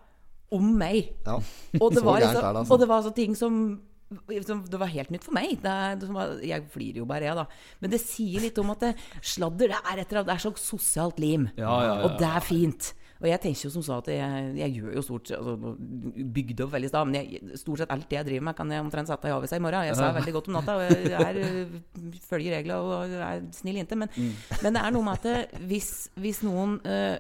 om meg. Ja. Og det, Så var det, altså. og det var så ting som- det var helt nytt for meg. Det er, jeg flirer jo bare, jeg, da. Men det sier litt om at det, sladder det er, etter, det er så sosialt lim. Ja, ja, Og det er fint. Og jeg tenker jo som så at jeg, jeg gjør jo stort altså, nå Bygde opp veldig i stad, men jeg, stort sett alt det jeg driver med, kan jeg omtrent sette i avisa i morgen. Jeg sa veldig godt om natta, og jeg er, øh, følger regler og er snill jente. Men, Mm. men det er noe med at det, hvis, hvis noen øh,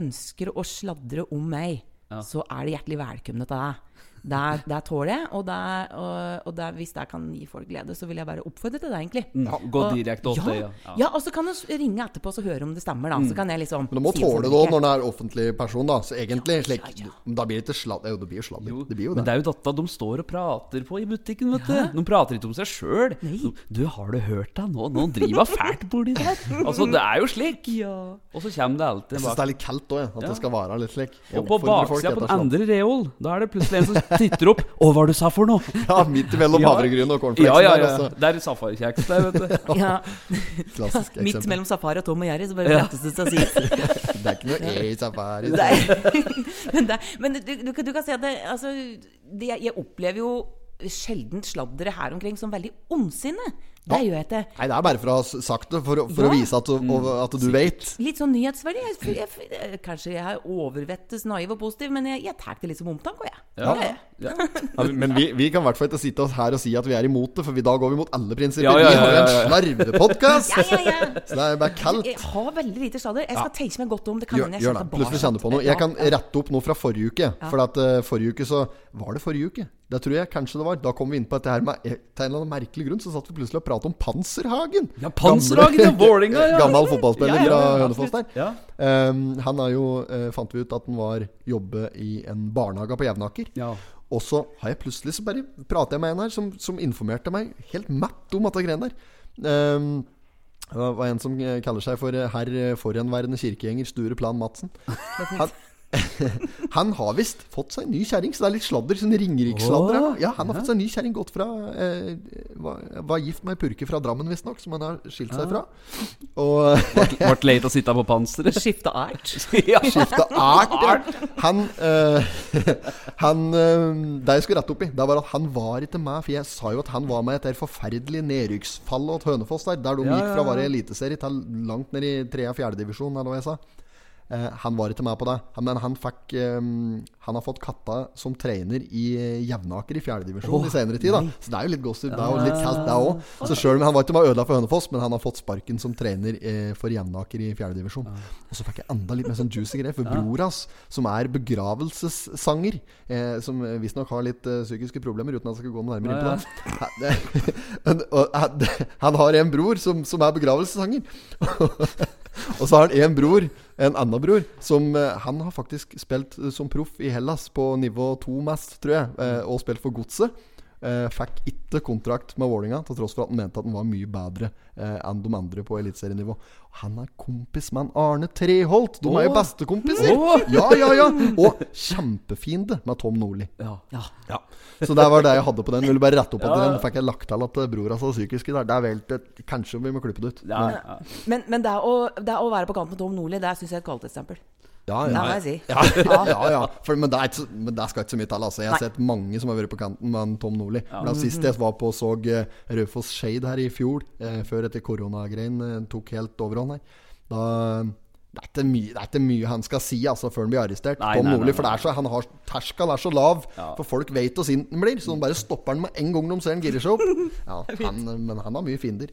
ønsker å sladre om meg, så er det hjertelig velkomne til deg. Det, der tåler jeg, og, det, er- og, og det, er- hvis det kan gi folk glede, så vil jeg bare oppfordre til det, egentlig. Ja, gå Og- direkte opp ja, det, ja. ja. og så kan du ringe etterpå og høre om det stemmer, da. Så kan jeg liksom Men du må si tåle det òg når du er offentlig person, da. Så egentlig slik ja, ja. Da blir det ikke sladder. Jo, det blir jo sladder. Jo, Det blir jo men det. det er jo dette de står og prater på i butikken, vet du. De prater ikke om seg sjøl. Du, har du hørt deg Nå, nå driver hun fælt borti der. Altså, det er jo slik. Ja. Og så kommer det alltid Jeg syns det er litt kaldt òg, at Ja. det skal være litt slik. Og på baksida på den andre reol, da er det plutselig en som titter opp. Å, hva var det du sa for noe? Ja, midt mellom havregryn og Ja, cornflakes. ja, ja, ja. Der, Det er safarikjeks der, vet du. Ja, Klassisk Midt mellom Safari og Tom og Jerry, så bare Ja. det seg å si. Det er ikke noe E i safari. Nei. men det, men du, du, kan- du kan si at det, altså, det, jeg opplever jo sjelden sladdere her omkring som veldig ondsinne. Det gjør jeg ikke. Nei, det er bare for å ha sagt det, for, å- ja. å vise at du, og, at du vet. Litt sånn nyhetsverdi. Jeg, jeg, jeg, kanskje jeg er overvettes naiv og positiv, men jeg, jeg tar det litt som omtanke, jeg. Ja. Ja. Men vi, vi kan i hvert fall ikke sitte oss her og si at vi er imot det, for vi, da går vi mot alle prinsipper. Ja, ja, Vi har jo en ja, ja. slarvepodkast! Ja, ja, ja. Så det er bare kaldt. Jeg har veldig lite sladder. Jeg skal tenke meg godt om. Det kan Gjør, hende jeg gjør det. Plutselig kjenner på noe. Jeg kan rette opp noe fra forrige uke. For at uh, forrige uke så Var det forrige uke? Det tror jeg kanskje det var. Da kom vi inn på dette her med eh, Til en eller annen merkelig grunn så satt vi plutselig og pratet om Panserhagen. Ja, Panserhagen, ja, Vålinga, ja. Gammel fotballspiller Ja, ja, ja, fra. Hønefoss der. Um, han er jo, eh, fant vi ut at han var jobbe i en barnehage på Jevnaker. Ja. Og så har jeg plutselig så bare prater jeg med en her som, som informerte meg helt matt om dette greiene der. Um, det var en som eh, kaller seg for eh, herr forhenværende kirkegjenger Sture Plan Madsen. Han, han har visst fått seg en ny kjerring, så det er litt sladder. Sånn Ringerikssladder. Ja, han har fått seg en ny kjerring. Gått fra eh, var, var gift med ei purke fra Drammen, visstnok, som han har skilt seg fra. Og Ble leit å sitte på panseret. Skifte art. ja. skifta art. Ja. Han, eh, han eh, Det jeg skulle rette opp i, Det var at han var ikke med. For jeg sa jo at han var med etter et der forferdelig nedrykksfall til Hønefoss, der, der de Ja, gikk fra ja, å være eliteserie til langt ned i tredje- og 4. divisjon, eller hva jeg sa. Eh, han var ikke med på det. Men han fikk eh, Han har fått katta som trener i eh, Jevnaker i fjerdedivisjon oh, i senere tid. da Så det er jo litt gossip. Det er jo litt kaldt, det òg. Så selv om han var ikke med ødela for Hønefoss, men han har fått sparken som trener eh, for Jevnaker i 4. divisjon. Og så fikk jeg enda litt mer sånn juicy greier. For bror hans, som er begravelsessanger, eh, som visstnok har litt eh, psykiske problemer, uten at jeg skal gå noe nærmere inn på det. Han- Han har en bror som, som er begravelsessanger. Og så har han en bror en annen bror som eh, Han har faktisk spilt eh, som proff i Hellas på nivå 2 mest, tror jeg, eh, og spilt for Godset. Eh, fikk ikke kontrakt med Vålinga til tross for at han mente at han var mye bedre eh, enn de andre på eliteserienivå. Han er kompis med Arne Treholt! De er jo bestekompiser! Åh. Ja, ja, ja! Og kjempefiende med Tom Nordli. Ja. Ja. Så det var det jeg hadde på den. Ville bare rette opp at den. Fikk jeg lagt til at brora bror hans var psykisk i dag. Det er vel til Kanskje vi må klippe det ut. Ja, Men- Men, men det, å, det å være på kant med Tom Nordli, det syns jeg er et kvalitetsstempel. Ja, Det ja. må jeg si. Ja, ja, ja. For, men, det er ikke, så- men det skal ikke så mye til. Altså. Jeg har Nei. sett mange som har vært på kanten med Tom Nordli. Blant Sist jeg var på og så eh, Raufoss Shade her i fjor, eh, før etter koronagreien eh, tok helt overhånd her. Da det er, ikke mye, det er ikke mye han skal si altså, før han blir arrestert. Nei, Tom nei, nei, Nordli, For det er så, han har, terskelen er så lav. Ja. For folk vet hvor sint han blir. Så de bare stopper han med en gang de ser han girer seg opp. Ja, han, men han har mye fiender.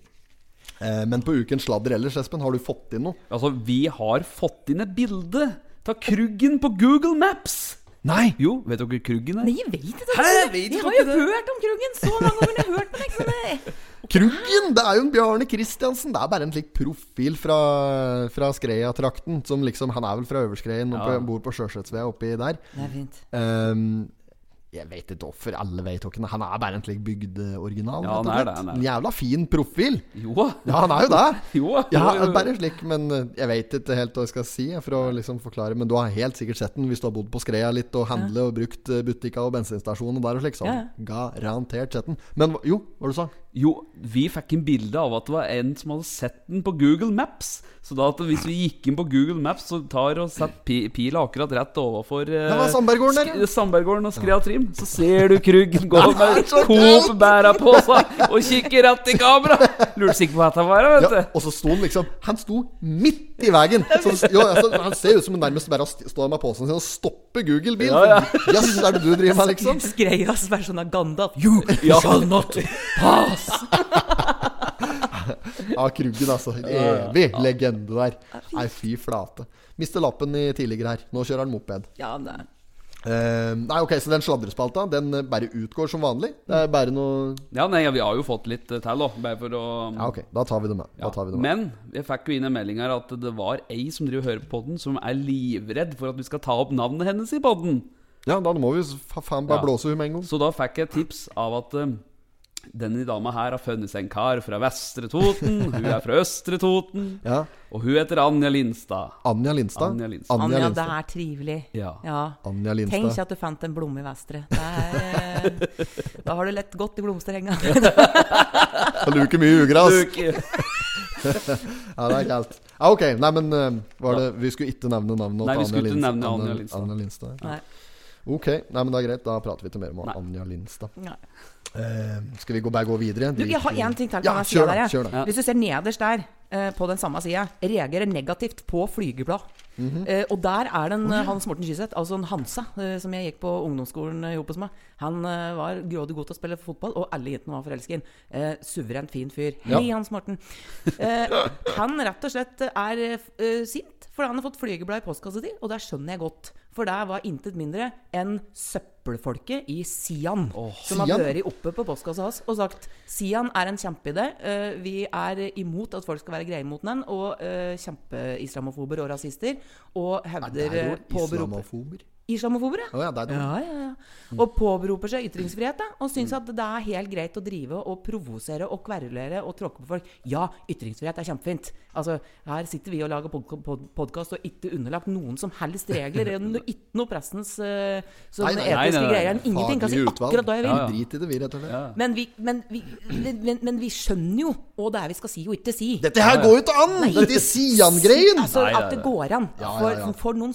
Eh, men på ukens sladder ellers, Espen, har du fått inn noe? Altså, vi har fått inn et bilde av Kruggen på Google Maps. Nei! Jo, vet dere Kruggen er? Nei, jeg vet Hæ, det. vet Jeg har jo det? hørt om Kruggen så mange ganger. Jeg har hørt på det, ikke sant? Kruggen! Det er jo en Bjarne Kristiansen. Det er bare en slik profil fra, fra Skreia-trakten. Som liksom, Han er vel fra Øverskreien og Ja. bor på Sjøsetsvea oppi der. Det er fint. Ehm, jeg vet ikke hvorfor alle vet hvem Han er bare en slik bygdeoriginal. Ja, han er det, han er En jævla fin profil. Jo Ja, han er jo det. Jo, Ja, bare slik, men eh, jeg vet ikke helt hva jeg skal si for å liksom forklare. Men du har helt sikkert sett den hvis du har bodd på Skreia litt og handlet og brukt butikker og bensinstasjoner der og slik. Så Ja, garantert sett den. Men jo, hva var det du sa Jo, vi fikk en bilde av at det var en som hadde sett den på Google Maps. Så da at hvis vi gikk inn på Google Maps, så tar og setter pi pila akkurat rett overfor eh, Sandberggården ja. Og Skrea Trim. Så ser du Kruggen gå med er så Coop bæra på seg og kikker rett i kamera. Lurte sikkert på hva dette var, vet Ja, og så sto han liksom Han sto midt i veien. Så, jo, altså, han ser ut som han nærmest bare står med posen sin og stopper Google-bil. Ja, ja. Yes, er det du driver med, liksom? Skreias versjon av Gandalf. You Ja. shall not pass! Ja, Kruggen, altså. Evig legende der. Nei, fy flate. Mister lappen i tidligere her. Nå kjører han moped. Ja, det er Eh, nei, ok, Så den sladrespalta Den eh, bare utgår som vanlig? Det er bare noe Ja, nei, ja, vi har jo fått litt eh, til, da. Bare for å Ja, ok. Da tar vi det med. Ja, vi det med. Men jeg fikk jo inn en melding her at det var ei som driver og hører på podden, som er livredd for at vi skal ta opp navnet hennes i podden. Ja, da må vi fa- faen bare Ja. blåse henne med en gang. Så da fikk jeg tips av at eh, denne dama her har funnet seg en kar fra Vestre Toten. Hun er fra Østre Toten. Ja. Og hun heter Anja Lindstad. Anja Lindstad. Anja Lindstad. Anja Anja, det er trivelig. Ja. Ja. Anja Tenk Lindstad. at du fant en blomme i Vestre. Det er, eh, da har du lett godt i blomsterenga. Det luker mye ugras. Luke. Ja, det er kaldt. Ja, ok. Nei, men eh, var det Vi skulle ikke nevne navnet Nei, vi til skulle ikke nevne Anja Lindstad. Anja Lindstad. Nei. Ok, nei, men det er greit. Da prater vi ikke mer om Nei. Anja Lindstad. Nei. Eh, skal vi gå, bare gå videre? Du, jeg har én ting til. Ja, kjør der, kjør da. Hvis du ser nederst der, eh, på den samme sida, reagerer negativt på flygeblad. Mhm. eh, og der er den en Hans Morten Skyseth, altså en Hansa, som jeg gikk på ungdomsskolen jobbet med. Han eh, var grådig god til å spille fotball, og alle jentene var forelsket. Eh, suverent fin fyr. Hei, Ja. Hans Morten. Eh, han rett og slett er eh, sint fordi han har fått flygeblad i postkassa si, og det skjønner jeg godt. For det var intet mindre enn søppelfolket i Sian som har Sian? vært oppe på postkassa hans og sagt Sian er en kjempeidé. Uh, vi er imot at folk skal være greie mot den, og uh, kjempeislamofober og rasister. Og Det hevder er jo eh, påberoper islamofober. Islamofober, Oh, ja. Ja, ja, ja. Og påberoper seg ytringsfrihet, da. Og syns at det er helt greit å drive og provosere og kverulere og tråkke på folk. Ja, ytringsfrihet er kjempefint. Altså, her sitter vi og lager pod pod podkast og ikke underlagt noen som helst regler. no- Ikke noe pressens uh, sånne Nei, nei, etiske nei, nei. greier. Ingenting. Kan si akkurat da jeg vil. Ja, ja. Drit i det, vi, rett og slett. Ja. Men vi, men, vi, men, men vi skjønner jo hva det er vi skal si og ikke si. Dette her går jo ikke an! Dette Sian-greien! Altså, at det går an. Ja, ja, For, ja. for noen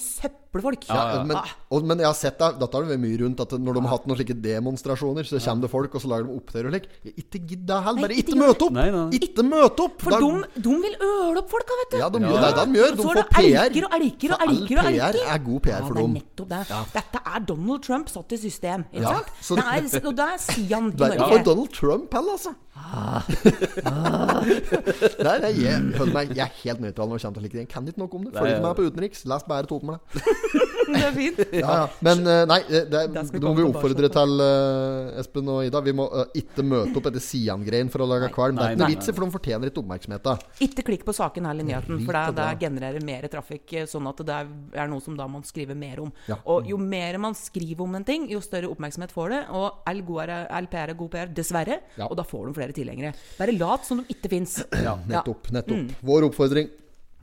søppelfolk. Ja, men, Ah. og, men jeg har sett det, dette har det vært mye rundt At når de har hatt noen slike demonstrasjoner, så kommer det folk, og så lager de opptøyer og slik. Ikke gidd det heller. Bare ikke møte opp! Nei, nei. Ikke møte opp! For de, de vil øle opp folka, vet du. Ja, de gjør, det er det de gjør. De får det PR. elker og elker og elker all elker og PR er god PR ja, for det er dem. nettopp det. Dette er Donald Trump satt i system. Ikke Ja, sant? så- det er, og det er Sian i Norge. for Donald Trump heller, altså. Nei, nei jeg, føler meg, jeg er helt nøytral når det kommer til slike ting. Kan ikke noe om det. Følg ikke med på utenriks. Les bare Totenbladet. Det er fint. Ja, ja. Men eh, nei, det, det, må vi oppfordre til. eh, Espen og Ida. Vi må uh, ikke møte opp etter Sian-greien for å lage kvalm. Det er ikke noe vits i, for de fortjener ikke oppmerksomhet. Ikke klikk på saken eller nyheten, for det, det genererer mer trafikk. eh, Sånn at det er, noe som da man skriver mer om. Ja. Og jo mer man skriver om en ting, jo større oppmerksomhet får det. Og all, er, PR er god PR, dessverre. Ja. Og da får de flere tilhengere. Bare lat som de ikke fins. Ja, nettopp. nettopp. Mm. Vår oppfordring.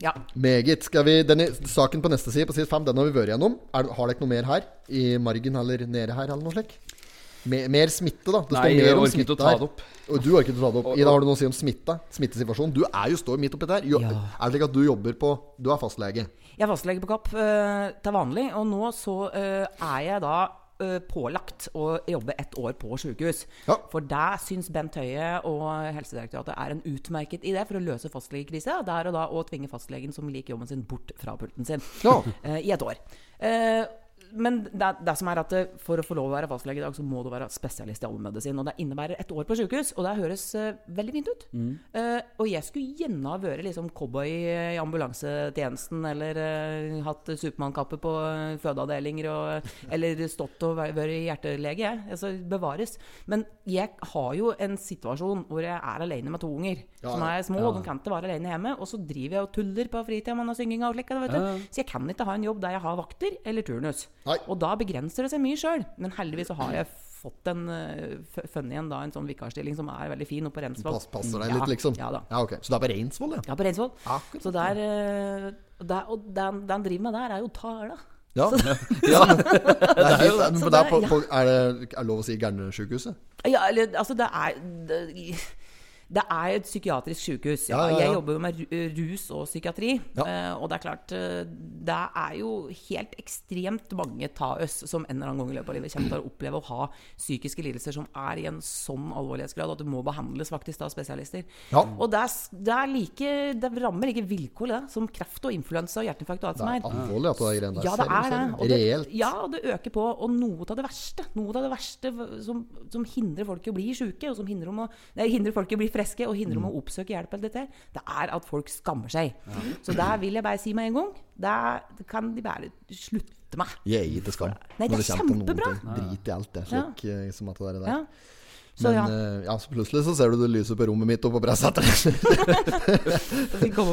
Ja. Meget. Skal vi, denne Saken på neste side, på side fem, den har vi vært gjennom. Er, det- har dere noe mer her? I margen eller nede her, eller noe slikt? Mer, mer smitte, da. Det Nei, står mer jeg om smitte her. det opp. Og du orker ikke å ta det opp. Ida, har du noe å si om smitte? Smittesituasjonen? Du er jo står midt oppi der. Jo, Ja. Er det slik at du jobber på Du er fastlege? Jeg er fastlege på Kapp uh, til vanlig, og nå så uh, er jeg da pålagt å jobbe ett år på sykehus. Ja. For der syns Bent Høie og Helsedirektoratet er en utmerket idé for å løse fastlegekrisa. Det er å da å tvinge fastlegen som liker jobben sin, bort fra pulten sin Ja. eh, i et år. Men det, det som er at eh, for å få lov å være fastlege i dag, så må du være spesialist i allmennmedisin. Og det innebærer et år på sykehus, og det høres uh, veldig fint ut. Eh, og jeg skulle gjerne ha vært liksom cowboy i ambulansetjenesten, eller uh, hatt Supermann-kappe på fødeavdelinger, og, eller stått og væ- vært hjertelege. jeg. Altså, bevares. Men jeg har jo en situasjon hvor jeg er alene med to unger Ja, som er små, og de kan ikke være alene hjemme. Og så driver jeg og tuller på fritida med synging og slik. vet du. Ja, ja. Så jeg kan ikke ha en jobb der jeg har vakter eller turnus. Nei. Og da begrenser det seg mye sjøl. Men heldigvis så har jeg fått en uh, funny en, da en sånn vikarstilling som er veldig fin, og på Reinsvoll. Pass, passer deg Ja, liksom? Ja. Ja, okay. Så det er på Reinsvoll, ja? Ja, på Reinsvoll. Akkurat. Så der, uh, der Og den, den driver med der, er jo Tala. Ja. ja. Det er, helt, men det er, på, på, er det er lov å si Gærnesjukehuset? Ja, eller altså, det er det, det er et psykiatrisk sykehus. Ja. Ja, ja. Jeg jobber jo med rus og psykiatri. Eh, og det er klart eh, Det er jo helt ekstremt mange taøs som en eller annen gang i løpet av livet kommer til å oppleve å ha psykiske lidelser som er i en sånn alvorlighetsgrad at det må behandles faktisk av spesialister. Ja. Og det er, det er like Det rammer like vilkårlig det, som kreft og influensa og hjerteinfarkt og alt som er Det er. alvorlig at det er greiene der. Ja, det er det. Og det, ja, det øker på. Og noe av det verste Noe av det verste som, som hindrer folk i å bli sjuke, og som hindrer, å, nei, hindrer folk i å bli friske, og hindrer Mm. å oppsøke hjelp, eller dette, det er at folk skammer seg. Så der vil jeg bare si med en gang Det kan de bare slutte med. Jeg er ikke skam. Nei, det er kjempebra. Drit i alt det slik ja. som at det er der. Ja. Så Men ja, Uh, ja, så plutselig så ser du det lyset på rommet mitt oppe på og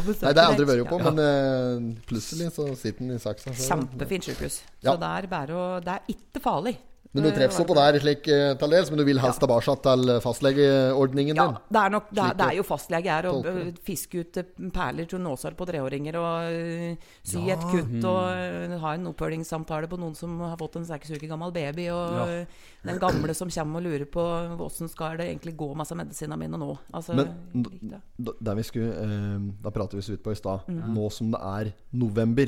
besøker Nei, det har jeg aldri vært på, Ja. men uh, plutselig så sitter den i saksa. Kjempefint sykehus. Ja. Så det er bare å Det er ikke farlig. Men du treffer så på der slik eh, til dels, men du vil helst tilbake til fastlegeordningen Ja, din? det er, nok, det, er, det er jo fastlege her. Og det. fiske ut perler til nåsar på treåringer. Og sy Ja, et kutt og øh, ha en oppfølgingssamtale på noen som har fått en seks uker gammel baby. Og Ja. den gamle som kommer og lurer på åssen skal det egentlig gå med medisinene mine nå. Altså, Men ja. der vi skulle, eh, da prater vi så vidt på i stad. Mm. Nå som det er november,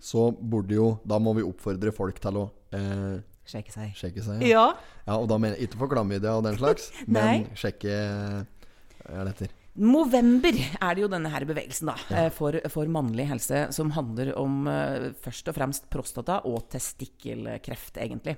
så burde jo Da må vi oppfordre folk til å eh, Sjekke seg. sjekke seg. Ja. Ja, og da mener jeg ikke for klamydia og den slags, men sjekke Hva er det heter? Movember er det jo denne her bevegelsen da, ja. for, for mannlig helse, som handler om uh, først og fremst prostata og testikkelkreft, egentlig.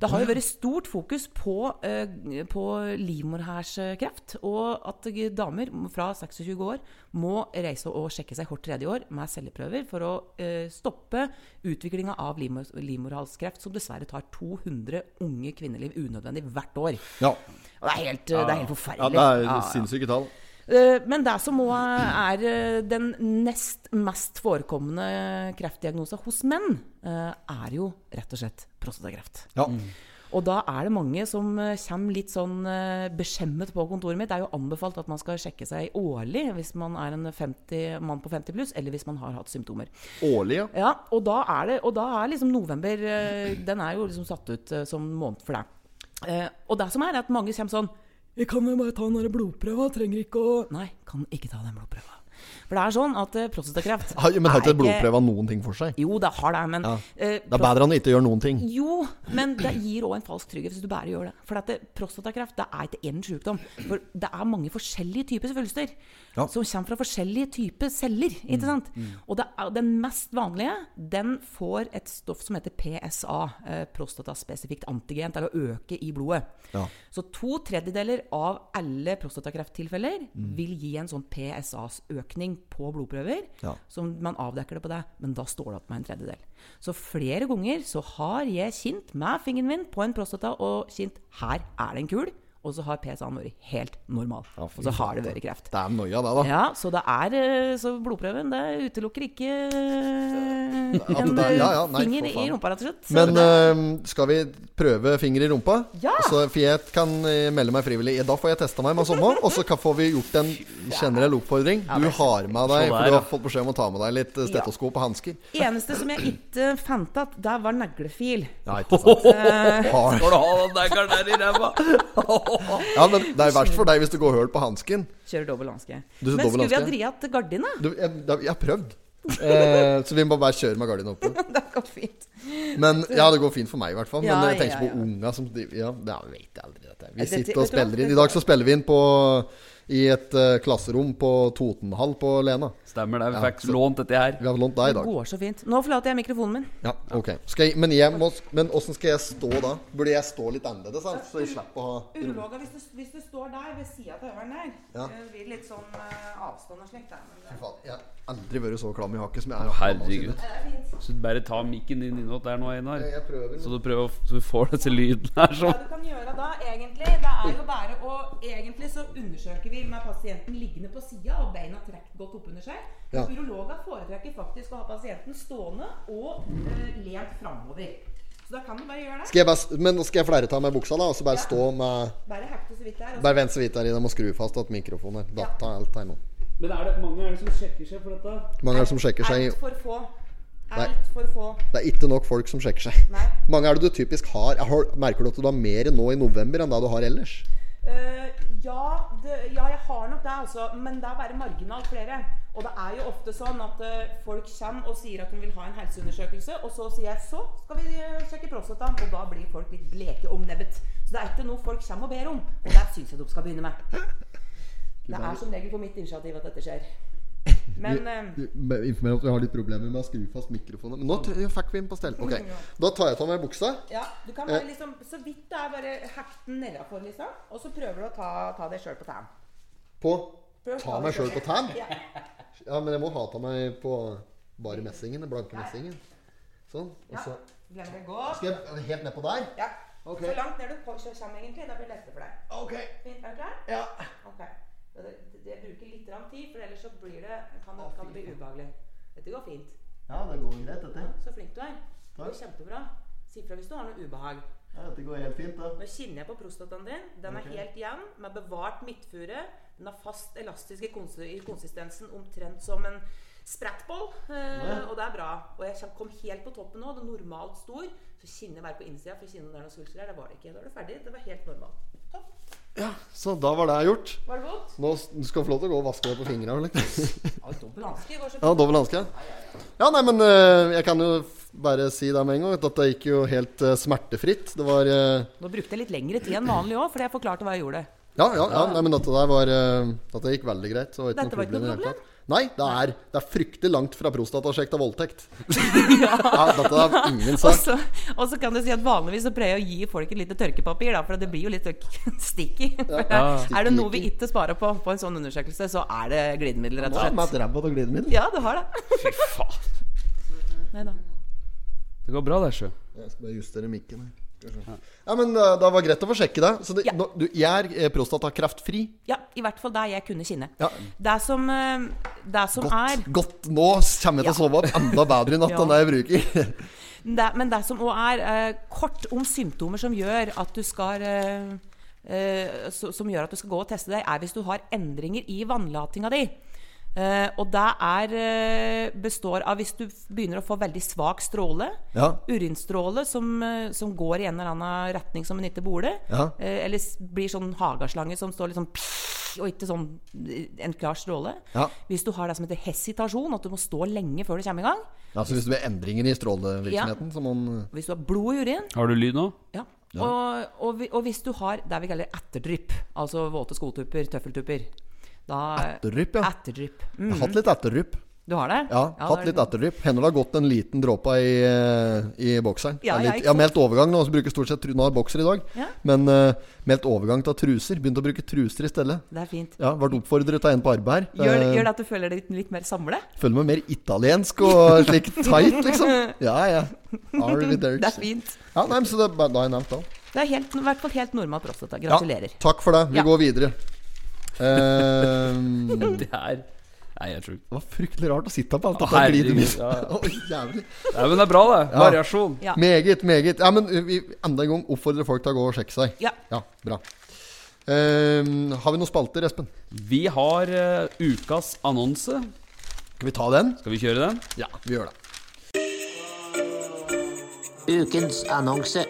Det har jo vært stort fokus på, uh, på livmorhalskreft, og at eh, damer fra 26 år må reise og sjekke seg hvert tredje år med celleprøver for å uh, stoppe utviklinga av livmor livmorhalskreft, som dessverre tar 200 unge kvinneliv unødvendig hvert år. Ja. Og det er helt, eh, det er helt ja, forferdelig. det er Ja, ja. sinnssyke tall. Eh, Men det som òg er eh, den nest mest forekommende kreftdiagnosen hos menn, eh, er jo rett og slett prostatakreft. Ja. Og da er det mange som kommer litt sånn beskjemmet på kontoret mitt. Det er jo anbefalt at man skal sjekke seg årlig hvis man er en 50, mann på 50 pluss, eller hvis man har hatt symptomer. Årlig, ja. Ja, og da er, det, og da er liksom november Den er jo liksom satt ut som måned for deg. Eh, og det som er, er at mange kommer sånn Jeg kan jo bare ta den blodprøva, trenger ikke å Nei, kan ikke ta den blodprøva. For det er sånn at eh, prostatakreft Har- Men har ikke blodprøva noen ting for seg? Jo, det har det, men Ja. eh, Det er bedre enn å ikke gjøre noen ting. Jo, men det gir òg en falsk trygghet hvis du bare gjør det. For at det, prostatakreft det er ikke én sykdom. For det er mange forskjellige typer svulster Ja. som kommer fra forskjellige typer celler. ikke sant? Og det er, den mest vanlige den får et stoff som heter PSA, eh, prostataspesifikt antigen, til å øke i blodet. Ja. Så to tredjedeler av alle prostatakrefttilfeller vil gi en sånn PSA-økning på blodprøver. Ja. Som man avdekker det på deg, men da står det opp med en tredjedel. Så flere ganger så har jeg kjent med fingeren min på en prostata og kjent her er det en kul, og så har PSA-en vært helt normal. Ja, og så har det vært kreft. Det er noia, det, da. Ja, så det er eh, Så blodprøven det utelukker ikke eh, en det ja, ja, eh, nei, finger i rumpa, rett og slett. Så Men det, eh, skal vi prøve finger i rumpa? Ja! Så, Fiet kan melde meg frivillig. Da får jeg testa meg med samme, og så får vi gjort en generell oppfordring. Du har med deg For du har fått beskjed om å ta med deg litt stetoskop og hansker. eneste som jeg ikke fant igjen, det var neglefil. Ja, ikke sant? Har. Skal du ha den neglen der i ræva? Ja, men det er verst for deg hvis du går høl på hansken. Kjører dobbel hanske. Men skulle vi ha hanske? gardina? Du, jeg, jeg har prøvd. Eh, så vi må bare kjøre med gardina oppe. Det går fint. Men ja, det går fint for meg i hvert fall. Men jeg tenker på unga som Ja, det vet jeg aldri. Dette. Vi sitter og spiller inn. I dag så spiller vi inn på i et uh, klasserom på Totenhall på Lena. Stemmer det. Vi Ja, fikk så- lånt dette her. Vi har lånt deg i dag. Det går så fint. Nå forlater jeg mikrofonen min. Ja, ok skal jeg, Men jeg må Men åssen skal jeg stå da? Burde jeg stå litt annerledes, sant? så jeg slipper å ha Urologa, hvis, du- hvis du står der ved sida av øveren der, Ja. blir litt sånn uh, avstand og slikt. der. Fy faen, Jeg har aldri vært så klam i hakket som jeg er. Å, Herregud. Er. Så bare ta mikken din innåt der nå, Einar. Jeg prøver. Så du prøver så du får disse lydene her Hva sånn. du kan gjøre da, egentlig, det er jo bare å Egentlig så undersøker vi med pasienten liggende på sida og beina trukket godt oppunder seg. Ja. Urologer foretrekker faktisk å ha pasienten stående og uh, lent framover. Så da kan du bare gjøre det. Skal jeg bare, men skal jeg flere ta med buksa, da? Og så bare stå med Bare hekte så vidt der. Bare vent så vidt der i. dem må skru fast at mikrofonen er ja. alt her nå. Men er det mange er det som sjekker seg for dette? Mange er det som sjekker seg? Altfor få. Nei. Altfor få. Det er ikke nok folk som sjekker seg. Nei. Mange er det du typisk har, har Merker du at du har mer nå i november enn det du har ellers? Eh, ja, det, ja, jeg har nok det, altså. Men det er bare marginalt flere. Og det er jo ofte sånn at uh, folk kommer og sier at de vil ha en helseundersøkelse, og så sier jeg så skal vi eh, sjekke prostataen, og da blir folk litt bleke om nebbet. Så det er ikke noe folk kommer og ber om, og det syns jeg de skal begynne med. Det er som regel på mitt initiativ at dette skjer. Men eh, Informer at vi har litt problemer med å skru fast mikrofonen. Men nå fikk vi den på stell. Okay. Da tar jeg av meg buksa. ja, du kan bare liksom Så vidt det er bare hekt den nedafor, liksom. Og så prøver du å ta, ta deg sjøl på tærne. På Prøv Ta meg sjøl på tærne? Ja. Ja, men jeg må ha ta meg på bare messingen. Den blanke messingen. Sånn. Og så ja. Skal jeg helt nedpå der? Ja. Okay. Så langt ned du kommer, egentlig. Da blir det lettere for deg. Ok. Fint, Er du klar? Ja. Ok. Det, det, det bruker litt tid, for ellers så blir det, kan, det, kan det bli ubehagelig. Dette går fint. Ja, det går greit, dette. Så flink du er. Det går kjempebra. Si fra hvis du har noe ubehag. Ja, dette går helt fint, da. Nå kjenner jeg på prostataen din. Den er helt jevn, med bevart midtfure. Den har fast elastisk i, konsistensen, omtrent som en sprettball. Eh, og det er bra. Og jeg kom helt på toppen nå. Det er normalt stor. Så kjenner jeg bare på innsida, for jeg kjenner om det er noen svulster der. Det var det ikke. Da er det ferdig. Det var helt normalt. Ja, Så da var det gjort. Var det godt? Nå du skal få lov til å gå og vaske deg på? Ja, dobbel hanske Ja, dobbel hanske. Ja, nei, men uh, jeg kan jo bare si det med en gang. At dette gikk jo helt uh, smertefritt. Det var uh, Nå brukte jeg litt lengre tid enn vanlig òg, fordi jeg forklarte hva jeg gjorde. Ja, ja, ja nei, men dette der var Dette gikk veldig greit. Så var ikke Dette var ikke noe problem det. Nei, det er, det er fryktelig langt fra prostatasjekk til voldtekt. ja, dette er ingen sak. så, og så kan du si at vanligvis så pleier jeg å gi folk et lite tørkepapir, da, for det blir jo litt sticky. Ja. Er det noe vi ikke sparer på på en sånn undersøkelse, så er det glidemiddel, rett og Ja, med slett. et ræva av glidemiddel. Ja, du har det. Fy faen. Nei da. Det går bra, det, sjø. Jeg skal bare justere mikken her. Ja, men eh, det var greit å få sjekke det. Så det, Ja. nå, du, jeg er eh, prostatakreftfri. Ja, i hvert fall der jeg kunne kinne. Ja. Det som, eh, det som er Godt, godt. Nå kommer jeg til å sove opp enda bedre i natt enn det jeg bruker. det, Men det som òg er eh, kort om symptomer som gjør at du skal eh, eh, Som gjør at du skal gå og teste deg, er hvis du har endringer i vannlatinga di. Eh, og det er, uh, består av hvis du begynner å få veldig svak stråle, Ja. urinstråle som, uh, som går i en eller annen retning som en ikke burde, Ja. eller blir sånn hagaslange som står liksom og ikke sånn en klar stråle. Ja. Hvis du har det som heter hesitasjon, at du må stå lenge før du kommer i gang. Altså Hvis det blir endringer i strålevirksomheten, ja. man Hvis du har blod i urin, Har du lyd nå? Ja. Og, og, og hvis du har det vi kaller etterdrypp, altså våte skotupper, tøffeltupper da, Etterdrypp, ja. Etterdrypp. Jeg har hatt litt etterrypp. Du har det? Ja, Ja, hatt det litt etterdrypp. Hender det har gått en liten dråpe i, eh, i bokseren. Ja, jeg litt, jeg har meldt overgang nå, så bruker stort sett Nå har jeg bokser i dag. Ja. Men uh, meldt overgang til truser. Begynt å bruke truser i stedet. Det er fint. Ja, Ble oppfordret av en på arbeid her. Gjør, Eh, gjør det at du føler deg litt, litt mer samlet? Føler meg mer italiensk og slik tight, liksom. Ja, ja. Harvey Det er fint. Ja, nei, så det, da har jeg nevnt det. Det er helt, i hvert fall helt normal prostata. Ja, Gratulerer. takk for det. Vi Ja. går videre. Eh, Det er Nei, jeg tror det var fryktelig rart å sitte på alt dette glidet. ja, ja. Å, jævlig. Nei, men det er bra, det. Ja. Variasjon. Ja. Meget, meget. Ja, men vi enda en gang oppfordrer folk til å gå og sjekke seg. Ja. bra. Ehm, har vi noen spalter, Espen? Vi har uh, ukas annonse. Skal vi ta den? Skal vi kjøre den? Ja, vi gjør det. Ukens annonse.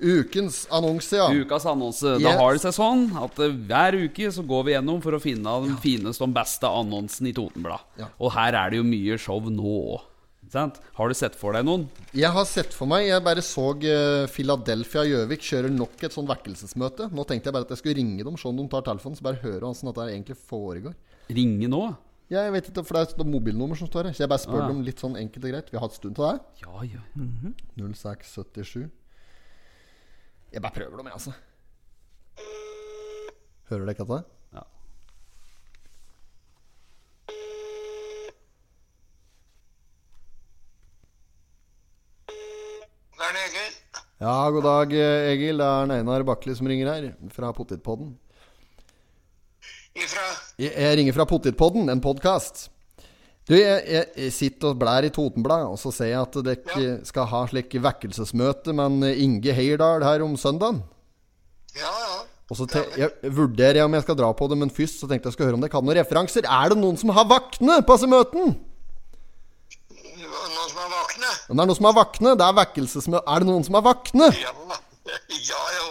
Ukens annonse, ja. Ukas annonse. Yes. Da har det seg sånn at eh, hver uke så går vi gjennom for å finne den fineste og beste annonsen i Totenblad. Ja. Og her er det jo mye show nå òg. Har du sett for deg noen? Jeg har sett for meg Jeg bare så eh, Philadelphia Gjøvik kjører nok et sånn vekkelsesmøte. Nå tenkte jeg bare at jeg skulle ringe dem, se om de tar telefonen, så bare høre hvordan dette egentlig foregår. Ringe nå? Ja, jeg vet ikke, for det er et mobilnummer som står her. Så jeg bare spør Ah. dem litt sånn enkelt og greit. Vi har hatt stund til det. Ja, ja. 0677 Jeg bare prøver dem, jeg, altså. Hører dere katta? ja. Det er det, Egil. Ja, god dag, Egil. Det er Einar Bakli som ringer her, fra Potetpodden. Ifra Jeg, jeg ringer fra Potetpodden, en podkast. Du, jeg, jeg, sitter og blær i Totenblad, og så ser jeg at dere skal ha slik vekkelsesmøte med Inge Heierdal her om søndagen. Ja, ja. Og så jeg vurderer jeg om jeg skal dra på det, men først så tenkte jeg skal høre om dere kan noen referanser. Er det noen som har vakne på disse møtene? Noen som er vakne? Men det er noen som har vakne. Det er vekkelsesmøte. Er det noen som har vakne? Ja. Ja, jeg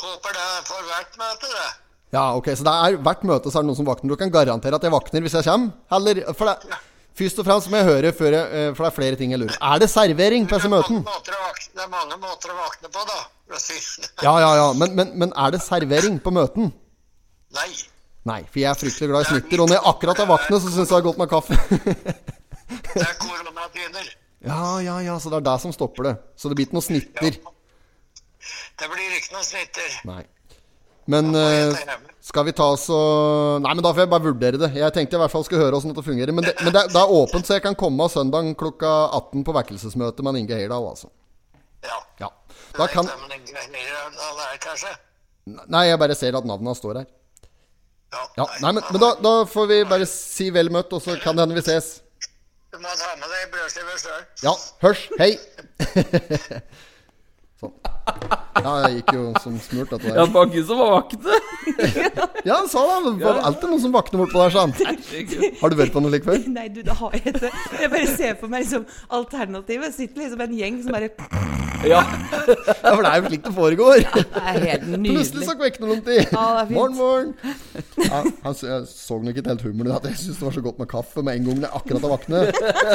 Håper det er for hvert møte, det. Ja, ok, så det er hvert møte så er det noen som vakner. Du kan garantere at jeg vakner hvis jeg kommer? Eller, for det, først og fremst må jeg høre før jeg, eh, For det er flere ting jeg lurer Er det servering på disse møtene? det er mange måter å vakne på, da. Ja, ja, ja. Men, men, men er det servering på møten? Nei. Nei, for jeg er fryktelig glad i snitter. Og når jeg akkurat har vaknet, så syns jeg det er godt med kaffe. Det er koronatiner. ja, ja, ja. Så det er det som stopper det. Så det blir ikke noe snitter. Det blir ikke noe snitter. Nei. Men eh, skal vi ta og Nei, men da får jeg bare vurdere det. Jeg tenkte i hvert fall skulle høre åssen dette fungerer. Men, det, men det, det er åpent, så jeg kan komme søndag klokka 18 på vekkelsesmøte med Inge Heyerdahl, altså. Ja. Ja. Da kan hvem er, kanskje? Nei, jeg bare ser at navnet står her. Ja. Ja, nei, men, men da, da får vi bare si vel møtt, og så kan det hende vi ses. Du må ta med deg brødskiver sjøl. Ja, hørs. Hei. sånn. Ja, jeg gikk jo som smurt, dette Ja, det var ikke som var vakne. Ja, han sa det. Det var alltid noen som vakner bortpå der, deg, sant? Har du vært på noe like før? Nei, du, det har jeg ikke. Jeg bare ser for meg liksom alternativet. Sitter liksom en gjeng som bare Ja. Ja, for det er jo slik det foregår. Ja, Det er helt nydelig Plutselig så kvekner noen til. Ja, det. Morgen, morgen. Ja, han s- jeg så nok ikke helt humoren i at Jeg syntes det var så godt med kaffe med en gang jeg akkurat har våknet.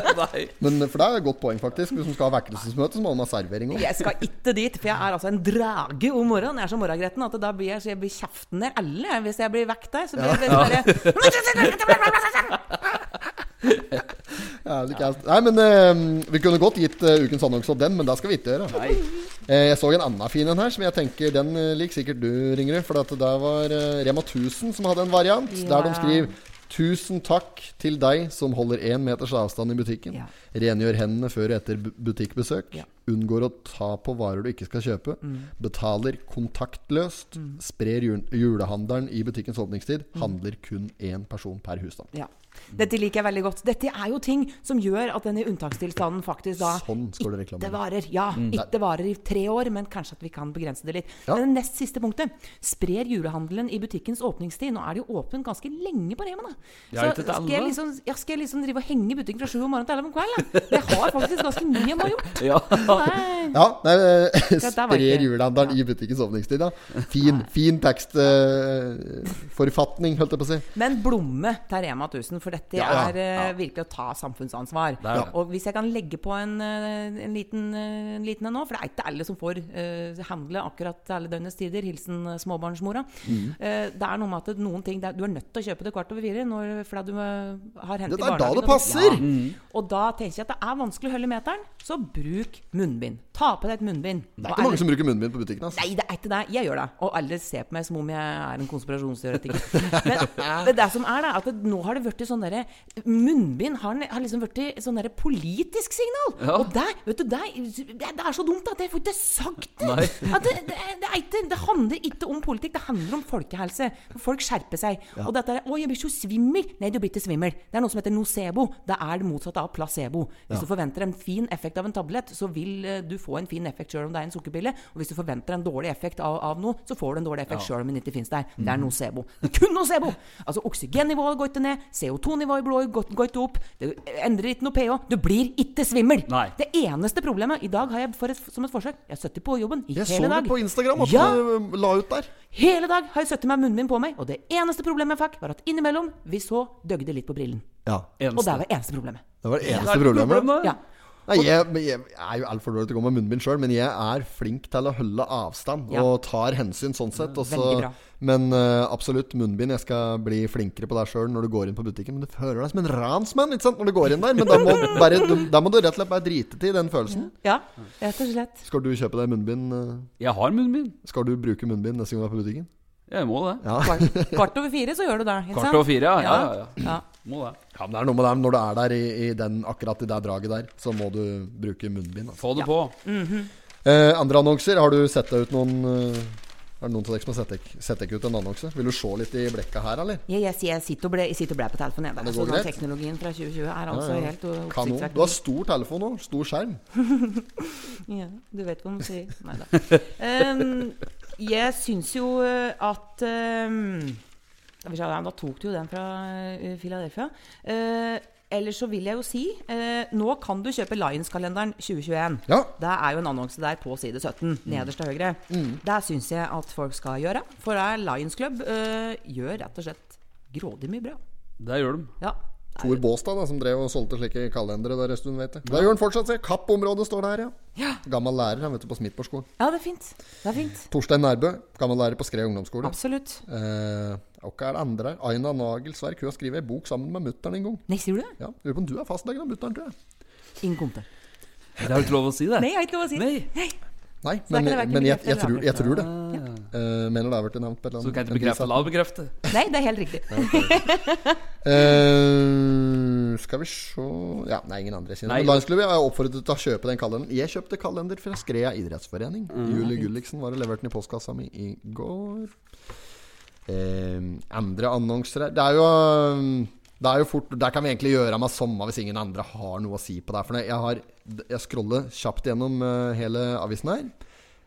Men for det er et godt poeng, faktisk. Hvis man skal ha vekkelsesmøte, så må man ha servering òg. Jeg skal ikke dit, for jeg er altså en drage om morgenen. Jeg er så morgengretten at da blir jeg, så jeg blir kjeften ned alle hvis jeg blir vekk der. Så blir jeg bare Jævlig cast. Nei, men eh, vi kunne godt gitt eh, ukens annonse opp den, men det skal vi ikke gjøre. Nei. Eh, jeg så en annen fin en her, som jeg tenker den eh, liker sikkert du, Ringerud. For at det var eh, Rema 1000 som hadde en variant, der de skriver Tusen takk til deg som holder én meters avstand i butikken. Ja. Rengjør hendene før og etter butikkbesøk. Ja. Unngår å ta på varer du ikke skal kjøpe. Betaler kontaktløst. Sprer jul julehandelen i butikkens åpningstid. Handler kun én person per husstand. Ja. Dette liker jeg veldig godt. Dette er jo ting som gjør at denne unntakstilstanden faktisk da Sånn skal ikke varer. Ja, ikke varer i tre år, men kanskje at vi kan begrense det litt. Ja. Men det nest siste punktet. Sprer julehandelen i butikkens åpningstid. Nå er det jo åpent ganske lenge på Rema, da. Så skal jeg, liksom, ja, skal jeg liksom drive og henge i butikken fra sju om morgenen til elleve om kvelden? Det har faktisk ganske mye jeg må ha gjort. Ja. Nei. Ja, nei, eh, sprer julehandelen i butikkens åpningstid, da. Fin, fin tekstforfatning, holdt jeg på å si. Men blomme til Rema 1000, for dette Ja, ja. er eh, virkelig å ta samfunnsansvar. Det. Og hvis jeg kan legge på en, eh, en liten eh, en liten en nå, for det er ikke alle som får uh, handle akkurat til alle døgnets tider, hilsen småbarnsmora. Mm. Uh, det er noe med at noen ting det er, Du er nødt til å kjøpe det kvart over fire når, fordi du har hentet Det er da det det og passer! Og da tenker jeg at det er vanskelig å holde meteren, så bruk munnbind. Ta på deg et munnbind. Det er ikke mange som bruker munnbind på butikken. Altså. Nei, det er ikke det. Jeg gjør det. Og alle ser på meg som om jeg er en konspirasjonsteoretiker. Men det, det som er da, at det, nå har det blitt sånn derre Munnbind har, har liksom blitt sånn derre politisk signal. Ja. Og det, vet du, det, det, er så dumt at jeg får ikke sagt det. Det, det, det, ikke, det handler ikke om politikk, det handler om folkehelse. Folk skjerper seg. Og dette er 'Å, jeg blir så svimmel'. Nei, du blir ikke svimmel. Det er noe som heter nocebo. Det er det motsatte av placebo. Hvis du forventer en fin effekt av en tablett, så vil eh, du få en fin effekt sjøl om det er en sukkerpille. Og hvis du forventer en dårlig effekt av, av noe, så får du en dårlig effekt sjøl om den ikke finnes der. Det er nocebo. Er kun nocebo! Altså, oksygennivået går ikke ned, CO2-nivået i blodet går går ikke opp, det endrer ikke noe pH. Du blir ikke svimmel! Nei. Det eneste problemet I dag har jeg for et, som et forsøk Jeg har sittet på jobben i Jeg så det på Instagram at Ja. du la ut der. Hele dag har jeg sittet med munnbind på meg, og det eneste problemet jeg fikk, var at innimellom vi så døgde litt på brillen. Ja, Og det var eneste problemet. Det var det eneste ja. problemet. problem. Ja. Nei, jeg, jeg er jo altfor dårlig til å gå med munnbind sjøl, men jeg er flink til å holde avstand Ja. og tar hensyn sånn sett. Også, bra. men uh, absolutt munnbind. Jeg skal bli flinkere på det sjøl når du går inn på butikken. Men du føler deg som en ransmann ikke sant, når du går inn der. Men da må, bare, du, da må du rett og slett bare drite til den følelsen. ja, rett og slett. Skal du kjøpe deg munnbind? eh, Jeg har munnbind. Skal du bruke munnbind neste gang du er på butikken? Jeg må det. Ja. Kvart, kvart over fire så gjør du det. Ikke Kvart over fire, ja. Ja, ja, ja. ja. Må det. ja, men det er noe med det når du er der i, i den, akkurat i det draget der, så må du bruke munnbind. Altså. Få det på. Eh, andre annonser, har du sett deg ut noen eh, Er det noen av dere som har sett deg- sett deg ut en annonse? Vil du se litt i blekka her, eller? Jeg, jeg, jeg sitter og ble, jeg sitter og ble på telefonen. Jeg, det der. går så den teknologien fra 2020 er altså Ja, ja. helt Kanon. oppsiktsvekkende. Du har stor telefon nå. Stor skjerm. Ja, du vet hva man sier. Nei da. Um, jeg syns jo uh, at um, Da tok du jo den fra uh, Philadelphia. Uh, ellers så vil jeg jo si uh, Nå kan du kjøpe Lions-kalenderen 2021. Ja. Det er jo en annonse der på side 17, nederst til høyre. Mm. Det syns jeg at folk skal gjøre. For det er Lions Club uh, gjør rett og slett grådig mye bra. Det gjør de. Ja. Tor Båstad, da, som drev og solgte slike kalendere der en stund, vet jeg. Da gjør han fortsatt, se. Kapp-området står der, ja. Ja. Gammel lærer han, vet du, på Smithborgskolen. ja, det er fint. Det er fint. Torstein Nærbø, gammel lærer på Skred ungdomsskole. Absolutt. Eh, og hva er det andre her? Aina Nagelsverk. Hun har skrevet ei bok sammen med mutter'n en gang. Nei, sier du det? Ja, Lurer på om du er fastlegen av mutter'n, tror jeg. Ingen kommentar. Det har jo ikke lov å si, det. Nei, jeg har ikke lov å si det. Nei. Nei, Det er men, det men jeg, jeg, tror, jeg tror det. Ja. Uh, mener det har vært nevnt på et eller Så du kan ikke bekrefte eller avbekrefte? Nei, det er helt riktig. uh, skal vi se Ja, nei, ingen andre. sine. Nei. Lionsklubben er oppfordret til å kjøpe den kalenderen. Jeg kjøpte kalender fra Skrea idrettsforening. Mm. Julie Gulliksen var og leverte den i postkassa mi i går. Uh, andre annonser her Det er jo um, det er jo fort Der kan vi egentlig gjøre meg samme hvis ingen andre har noe å si på det. For jeg, har, jeg scroller kjapt gjennom eh, hele avisen her.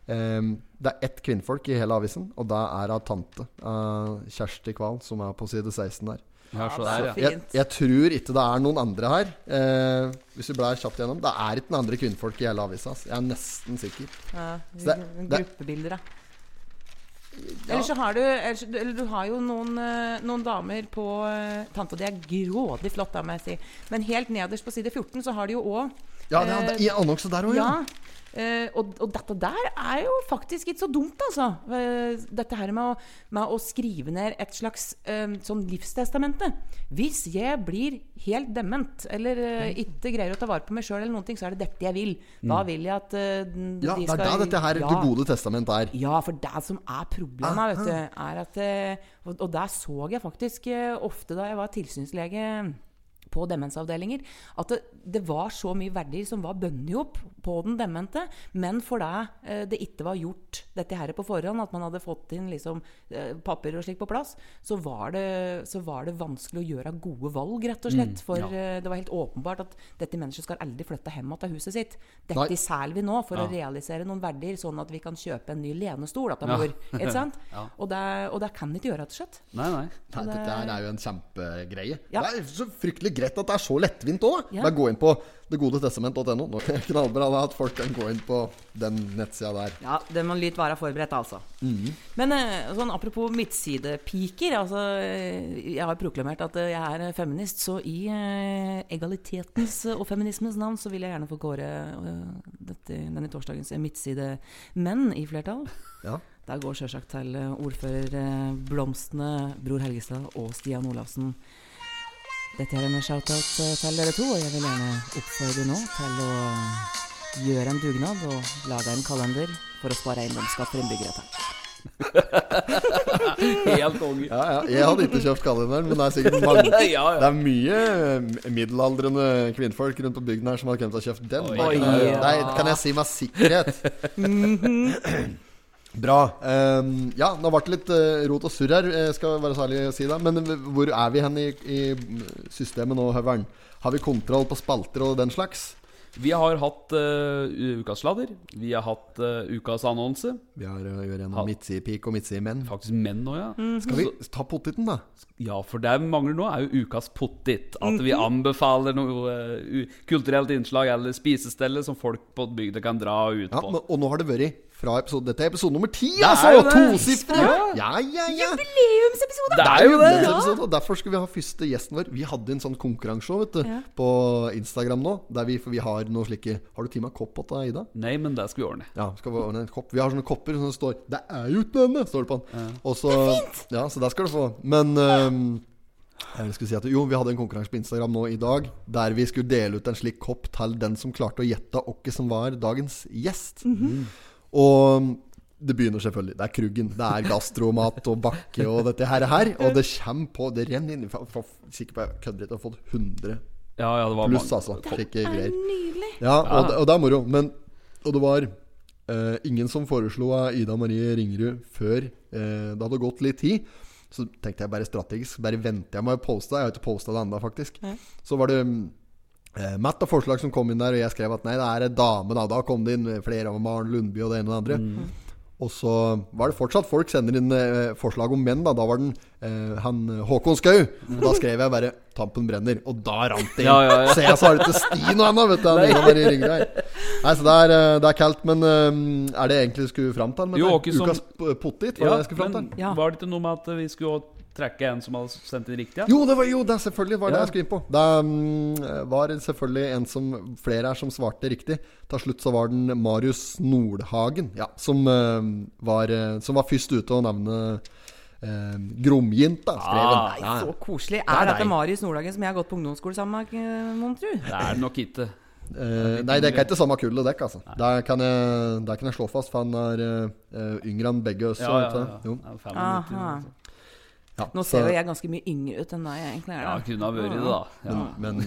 Um, det er ett kvinnfolk i hele avisen, og det er av tante. Uh, Kjersti Kval, som er på side 16 der. Ja, så der, ja. Jeg, jeg tror ikke det er noen andre her. Eh, hvis vi blar kjapt gjennom. Det er ikke noen andre kvinnfolk i hele avisa. Jeg er nesten sikker. Ja, det- det- gruppebilder, da. Eller så har du Eller du har jo noen, eh, noen damer på eh, Tante, det er grådig flott, da, må jeg si. Men helt nederst på side 14 så har de jo òg Ja, det er, det, I annonse der òg, ja. Ja. Eh, og, og dette der er jo faktisk ikke så dumt, altså. Eh, dette her med å, med å skrive ned et slags eh, sånn livstestamente. Hvis jeg blir helt dement, eller eh, ikke greier å ta vare på meg sjøl, eller noen ting, så er det dette jeg vil. Da vil jeg at eh, skal Ja, de det er da dette her ja. Det gode testament er. Ja, for det som er problemet, vet du, er at eh, Og, og der så jeg faktisk ofte da jeg var tilsynslege på demensavdelinger. At det, det var så mye verdier som var bundet opp på den demente, men fordi eh, det ikke var gjort dette her på forhånd, at man hadde fått inn liksom, eh, papir og slikt på plass, så var, det, så var det vanskelig å gjøre gode valg, rett og slett. For ja. det var helt åpenbart at dette mennesket skal aldri flytte hjem til huset sitt. Dette selger vi nå for å realisere noen verdier, sånn at vi kan kjøpe en ny lenestol. At mor. Ja. ikke sant? og, det, og det kan de ikke gjøre, rett og slett. Nei, nei. Nei, dette er jo en kjempegreie. Ja. Det er så fryktelig greit at det er så lettvint òg. Ja. Bare gå inn på degodetestament.no. Knallbra da at folk kan gå inn på den nettsida der. Ja, det må litt være forberedt, altså. Men eh, sånn apropos midtsidepiker. Altså, eh, jeg har proklamert at eh, jeg er feminist, så i egalitetens og feminismens navn så vil jeg gjerne få kåre dette, denne torsdagens midtsidemenn i flertall. Ja. Der går sjølsagt til ordfører Blomstene, Bror Helgestad og Stian Olafsen. Dette er en shout-out eh, til dere to, og jeg vil gjerne oppfordre nå til å gjøre en dugnad og lage en kalender for å spare eiendomsskatt for innbyggere. Helt konge. Ja, ja. Jeg hadde ikke kjøpt kalenderen, men det er sikkert mange Ja, ja. Det er mye eh, middelaldrende kvinnfolk rundt på bygden her som hadde kommet og kjøpt den. Oi, det kan jeg si med sikkerhet. Bra. Um, ja, nå ble det litt eh, rot og surr her, eh, skal være særlig å si det. Men hvor er vi hen i, i systemet nå, Høveren? Har vi kontroll på spalter og den slags? Vi har hatt uh, ukas sladder. Vi har hatt uh, ukas annonse. Vi har uh, gjennom midtsidepik og midtsidemenn. Faktisk menn òg, ja. Skal vi ta pottiten, da? Ja, for det vi mangler nå, er jo ukas pottit. At vi anbefaler noe uh, kulturelt innslag eller spisestelle som folk på bygda kan dra ut Ja, på. men, og nå har det vært fra episode Dette er episode nummer ti, Det er altså! det. Tosifra! Ja. Ja, ja, ja. Jubileumsepisode! Det er jo det! Jubileumsepisode, og Derfor skal vi ha første gjesten vår. Vi hadde en sånn konkurranse vet du, Ja. på Instagram nå. Der vi, for vi har noe slike Har du tima kopp til Ida? Nei, men det skal vi ordne. Ja, skal vi ordne en kopp. Vi har sånne kopper som står 'Det er jo ikke denne', står det på den. Og så, Ja, så der skal du få. Men um, jeg skulle si at Jo, vi hadde en konkurranse på Instagram nå i dag der vi skulle dele ut en slik kopp til den som klarte å gjette hvem som var dagens gjest. Og det begynner selvfølgelig. Det er Kruggen. Det er gastromat og bakke og dette her. her Og det kommer på Det renner inn Sikkert på jeg kødder ikke, har fått 100 Ja, ja, det var pluss, altså. Slike greier. Nydelig. Ja, og, det- og det er moro. Men, og det var uh, ingen som foreslo av Ida Marie Ringerud før uh, det hadde gått litt tid. Så tenkte jeg bare strategisk. Bare venter jeg med å poste. Jeg har ikke posta det ennå, faktisk. Så var det Matt av forslag som kom inn der, og jeg skrev at nei, det er en dame. Da Da kom det inn flere av Maren Lundby og det ene og det andre. Mm. Og så var det fortsatt folk sender inn eh, forslag om menn. Da Da var den eh, han Håkon Skau. Og Da skrev jeg bare 'Tampen brenner', og da rant det inn. Ja, ja, ja. Så jeg det ikke sti noe annet, vet du. Han Marie Ringerud her. Nei, så det er, eh, det er kaldt. Men um, er det egentlig du skulle fram til? Men Jo, ikke som- Ukas p- pottit? Var Ja, det jeg skulle fram til? Ja. var det ikke noe med at vi skulle trekke en som hadde sendt inn riktig? Ja? Jo, det var jo det selvfølgelig var det jeg skulle inn på. Det um, var selvfølgelig en som flere her som svarte riktig. Til slutt så var den Marius Nordhagen, ja, som, uh, var, eh, som var først ute å nevne eh, Gromjinta, skrev Ah. Så koselig. er Er dette deg. Marius Nordhagen som jeg har gått på ungdomsskole sammen med, mon tru? Det er det nok ikke. Eh, nei, det er ikke samme kullet dekk, altså. Der kan, jeg, der kan jeg slå fast, for han er uh, yngre enn begge oss. Ja, ja, ja. Ja, 95, Aha. Ja, Nå så- ser jo jeg ganske mye yngre ut enn deg egentlig er. Ja, kunne ha vært det, da. Ja. Men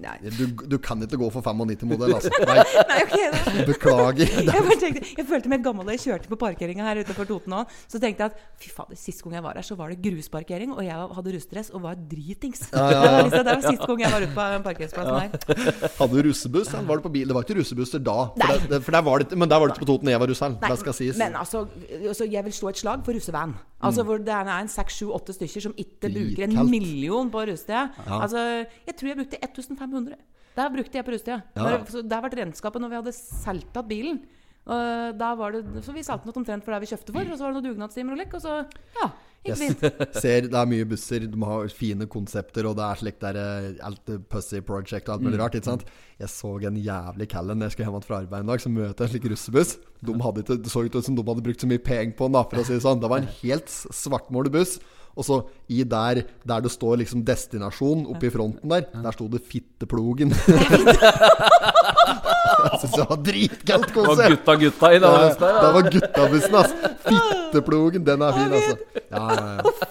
men du, du kan ikke gå for 95-modell, altså. Nei, Nei, ok da. beklager. Jeg, bare tenkte, jeg følte meg gammel da jeg kjørte på parkeringa her utenfor Toten òg. Så tenkte jeg at fy fader, sist gang jeg var her, så var det grusparkering, og jeg hadde russdress og var dritings. Ja, ja, ja. Det var sist gang jeg var ute på parkeringsplassen her. Hadde du russebuss? Eller var det på bil? Det var ikke russebusser da. For det, det, for der var det, men der var det ikke på Toten da jeg var russ heller. Det skal sies. men altså, altså, jeg vil slå et slag for russevan. Altså Hvor det er en seks, sju, åtte stykker som ikke bruker en million på rustida. Ja. Altså, jeg tror jeg brukte 1500. Der brukte jeg på rustida. Ja. Der- Der ble regnskapet når vi hadde solgt igjen bilen. Og da var det, så vi solgte noe omtrent for det vi kjøpte for, og så var det noen dugnadstimer og lekk, og så ja, gikk Yes. fint. Ser det er mye busser, de har fine konsepter, og det er slik der eh, alt det Pussy Project og alt mulig rart. Ikke sant? Jeg så en jævlig Callen da jeg skulle hjem fra arbeid en dag, så møter jeg en slik russebuss. De hadde ikke, det så ut som de hadde brukt så mye penger på den, for å si det sånn. Det var en helt svartmålet buss. Og så i der, der det står liksom destinasjon oppi fronten der, der sto det Fitteplogen. Jeg syns det var dritkaldt Og var gutta gutta i Det denne var, høsten det var guttabussen, ass. Fitteplogen, den er fin, altså. Ja, ja, ja.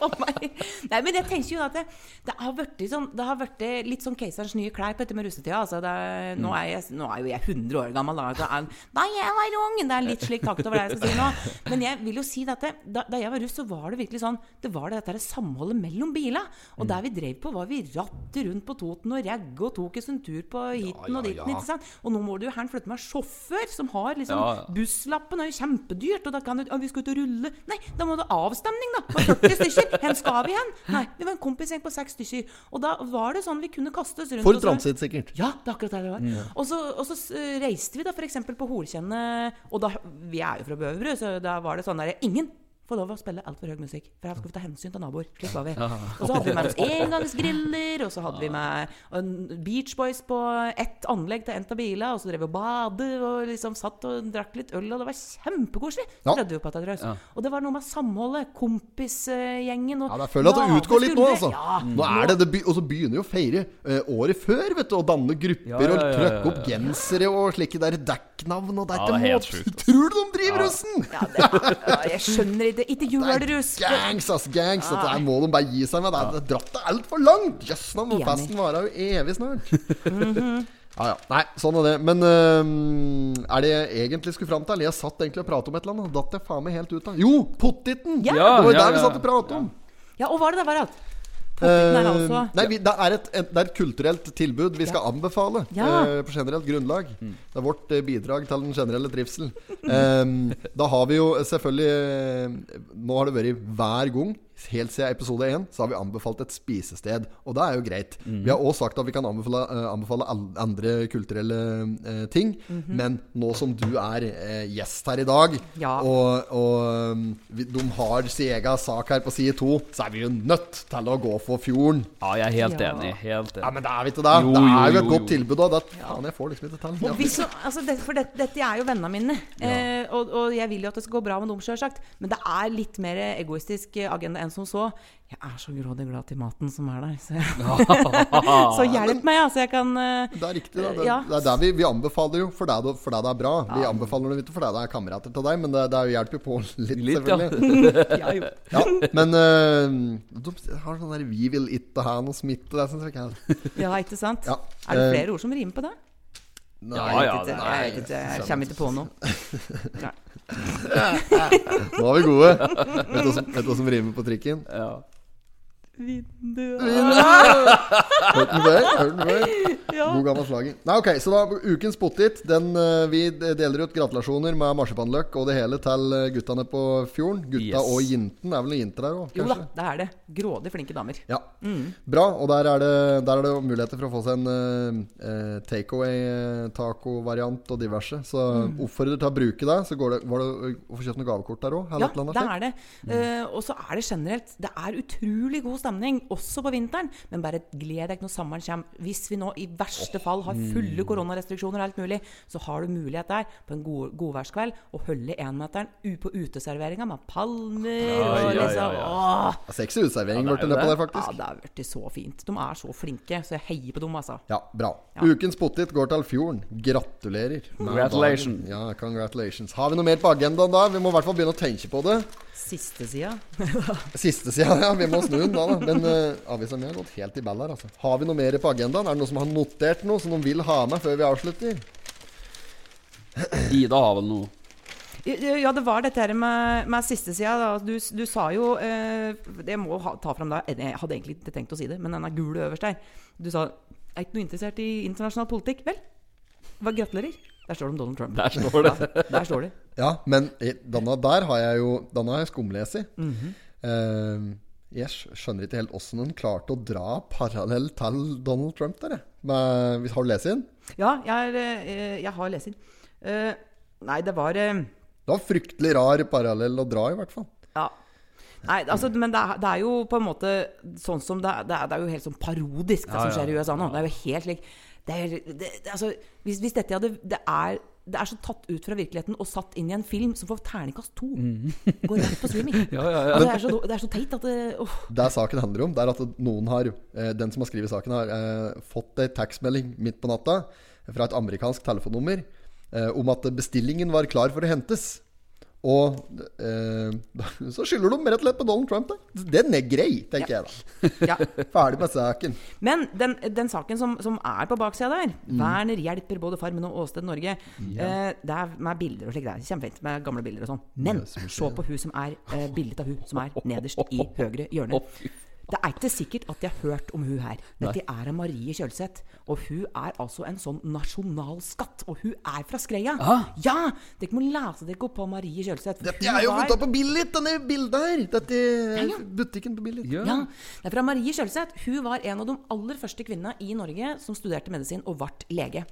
Nei, men jeg tenker jo at det, det har vært sånn, det har vært litt sånn keiserens nye klær på dette med russetida. Altså det, nå, er jeg, nå er jo jeg 100 år gammel. Da, er, da jeg var ung! Det er litt slik takt over det jeg skal si nå. Men jeg vil jo si at det, da, da jeg var russ, så var det virkelig sånn Det var det dette her samholdet mellom bila. Og der vi drev på, var vi rattet rundt på Toten og Ragge og tok oss en tur på hiten og. Ja, sant? Og nå må du jo her flytte med sjåfør som har liksom Ja, ja. Busslappen er jo kjempedyrt, og da kan du Å, Vi skal ut og rulle. Nei, da må du ha avstemning, da! På 40 stykker. Hvor skal vi hen? Nei, vi var en kompisgjeng på seks stykker. Og da var det sånn vi kunne kaste oss rundt. For transit, sikkert. ja, det er akkurat det det var. Og så, og så reiste vi da f.eks. på Holkjenne og da Vi er jo fra Bøverud, så da var det sånn der Ingen får lov å spille altfor høy musikk, for her skal vi ta hensyn til naboer. Slik var vi. Og så hadde vi med oss engangsgriller, og så hadde vi med en Beach Boys på ett anlegg til en av bilene, og så drev vi og badet og liksom satt og drakk litt øl, og det var kjempekoselig. Så Ja. vi på dette drøs. Og det var noe med samholdet, kompisgjengen og Ja, jeg føler at det utgår litt nå, altså. Ja. Nå er det, det be, Og så begynner jo å feire uh, året før, vet du. Og danne grupper Ja, ja, ja, og ja, trykke ja. opp gensere og slike der dekknavn. Og der er Ja, det er helt måte. Tror du de driver russen? Ja, det, ja, jeg skjønner ikke. Ikke julerus. det. Gangs, ass. Gangs. Dette her må de bare gi seg med. Det er, det dratt det altfor langt. Jøss, nå må festen vare jo evig snart. Ja, ja. Nei, sånn er det. Men uh, er det jeg egentlig skulle fram til? Jeg satt egentlig og pratet om et eller annet. og Datt jeg faen meg helt ut av. Jo, pottiten! Ja. det var jo Ja, der vi satt og pratet om. Ja, og hva er det der var alt? Eh, nei, vi, det, er et, et, det er et kulturelt tilbud vi skal anbefale Ja. Uh, på generelt grunnlag. Det er vårt uh, bidrag til den generelle trivsel. Um, da har vi jo selvfølgelig Nå har det vært hver gang, helt siden episode 1, så har vi anbefalt et spisested. Og det er jo greit. Vi har også sagt at vi kan anbefale, eh, anbefale andre kulturelle eh, ting. Men nå som du er eh, gjest her i dag, Ja. og, og um, vi, de har sin egen sak her på side to, så er vi jo nødt til å gå for fjorden. Ja, jeg er helt Ja. enig. Helt Ja, men det er vi ikke det. Jo, det er jo, jo et jo, godt jo. tilbud òg. Faen, jeg får liksom ikke til. Hvis, altså det, for det, dette er jo vennene mine, eh, og, og jeg vil jo at det skal gå bra med dem, sjølsagt. Men det er litt mer egoistisk agenda enn som så. Jeg er så grådig glad til maten som er der. Så, så hjelp meg, altså. Jeg kan eh, Det er riktig. Da. Det, Ja. det er der vi, vi anbefaler jo for det, det- for det det er bra. Vi anbefaler det for det det er kamerater til deg, men det, det hjelper jo på litt, Litt, selvfølgelig. ja. Ja, men uh, de har sånn der 'vi vil ikke ha noe smitte'. Det syns jeg ikke er ja, ikke sant? Ja. Er det Eh, flere ord som rimer på det? Nei, Ja, ja, Jeg vet ikke, nei, jeg, ikke, jeg kommer ikke på noe. Nei. Nå er vi gode. Vet du hva som, rimer på trikken? Ja. Hørt den før? Hørt den før? Ja. God gammel slager. Nei, ok, så da Ukens pottit. Den, eh, vi deler ut gratulasjoner med marsipanløk og det hele til eh, guttene på fjorden. Gutta Yes. og jinten. Er vel noen jinter der òg, Jo da, det er det. Grådig flinke damer. Ja. Bra. Og der er, det, der er det muligheter for å få seg en uh, uh, takeaway-taco-variant og diverse. Så oppfordrer til å bruke det. Så går det, var det å få kjøpt noe gavekort der òg? Ja, det er det. Eh, og så er det generelt Det er utrolig god stemning, også på vinteren. Men bare gled deg når sommeren kommer. Hvis vi nå i verste fall har fulle koronarestriksjoner og alt mulig, så har du mulighet der på en god, godværskveld å holde énmeteren på uteserveringa med palmer Ja, og ja, ja, liksom ja. Sexy utservering Ja, ble det det er nedpå der, Ja, det har blitt så fint. De er så flinke, så jeg heier på dem, altså. Ja, bra. Ja. Ukens pottit går til Fjorden. Gratulerer. Congratulations. Ja, congratulations. Har vi noe mer på agendaen da? Vi må i hvert fall begynne å tenke på det. Siste sida. Siste sida, ja. Vi må snu den da, da. Men uh, avisa mi har gått helt i ball her, altså. Har vi noe mer på agendaen? Er det noen som har notert noe som de vil ha med før vi avslutter? Ida har vel noe Ja, det var dette her med, med siste sida. da. Du, du sa jo eh, Det må ha, ta fram da Jeg hadde egentlig ikke tenkt å si det, men den er gul øverst der. Du sa Er ikke noe interessert i internasjonal politikk? Vel, hva gratulerer. Der står det om Donald Trump. Der står det. Ja, der står det. Ja, men denne der har jeg jo Denne har jeg skumlest i. Mm -hmm. uh, jeg skjønner ikke helt åssen hun klarte å dra parallell til Donald Trump der. Men, Har du lest den? Ja, jeg, er, eh, jeg har lest den. Uh, nei, det var uh, Det var fryktelig rar parallell å dra, i hvert fall. Ja. Nei, altså, men det er, det er jo på en måte sånn som Det er, det er, det er jo helt sånn parodisk, det Ja, som ja. skjer i USA nå. Det er jo helt slik det er, det, det, altså, hvis, hvis dette hadde det er, det er så tatt ut fra virkeligheten og satt inn i en film som får terningkast to. Går rett på streaming. Ja, ja, ja. Altså, det, er så, det er så teit at det, oh. Det saken handler om, det er at noen har eh, Den som har skrevet saken, har eh, fått ei taxmelding midt på natta. fra et amerikansk telefonnummer eh, om at bestillingen var klar for å hentes. Og eh, så skylder de rett og slett på Donald Trump. Da. Den er grei, tenker jeg da. Ja. Ferdig med saken. Men den, den saken som, som er på baksida der, Mm. Werner hjelper både Farmen og Åsted Norge, eh, det er med bilder og slik. Det er kjempefint med gamle bilder og sånn. Men se på hun som er eh, bildet av hun som er nederst i høyre hjørne. Det er ikke sikkert at de har hørt om hun her. Dette er en Marie Kjølseth. Og hun er altså en sånn nasjonalskatt. Og hun er fra Skreia. Ja! Dere må lese dere opp på Marie Kjølseth. Dette er jo var- på Billit, denne bildet her. Dette er ja. butikken på Billit. Ja. Ja, det er fra Marie Kjølseth. Hun var en av de aller første kvinnene i Norge som studerte medisin og ble lege.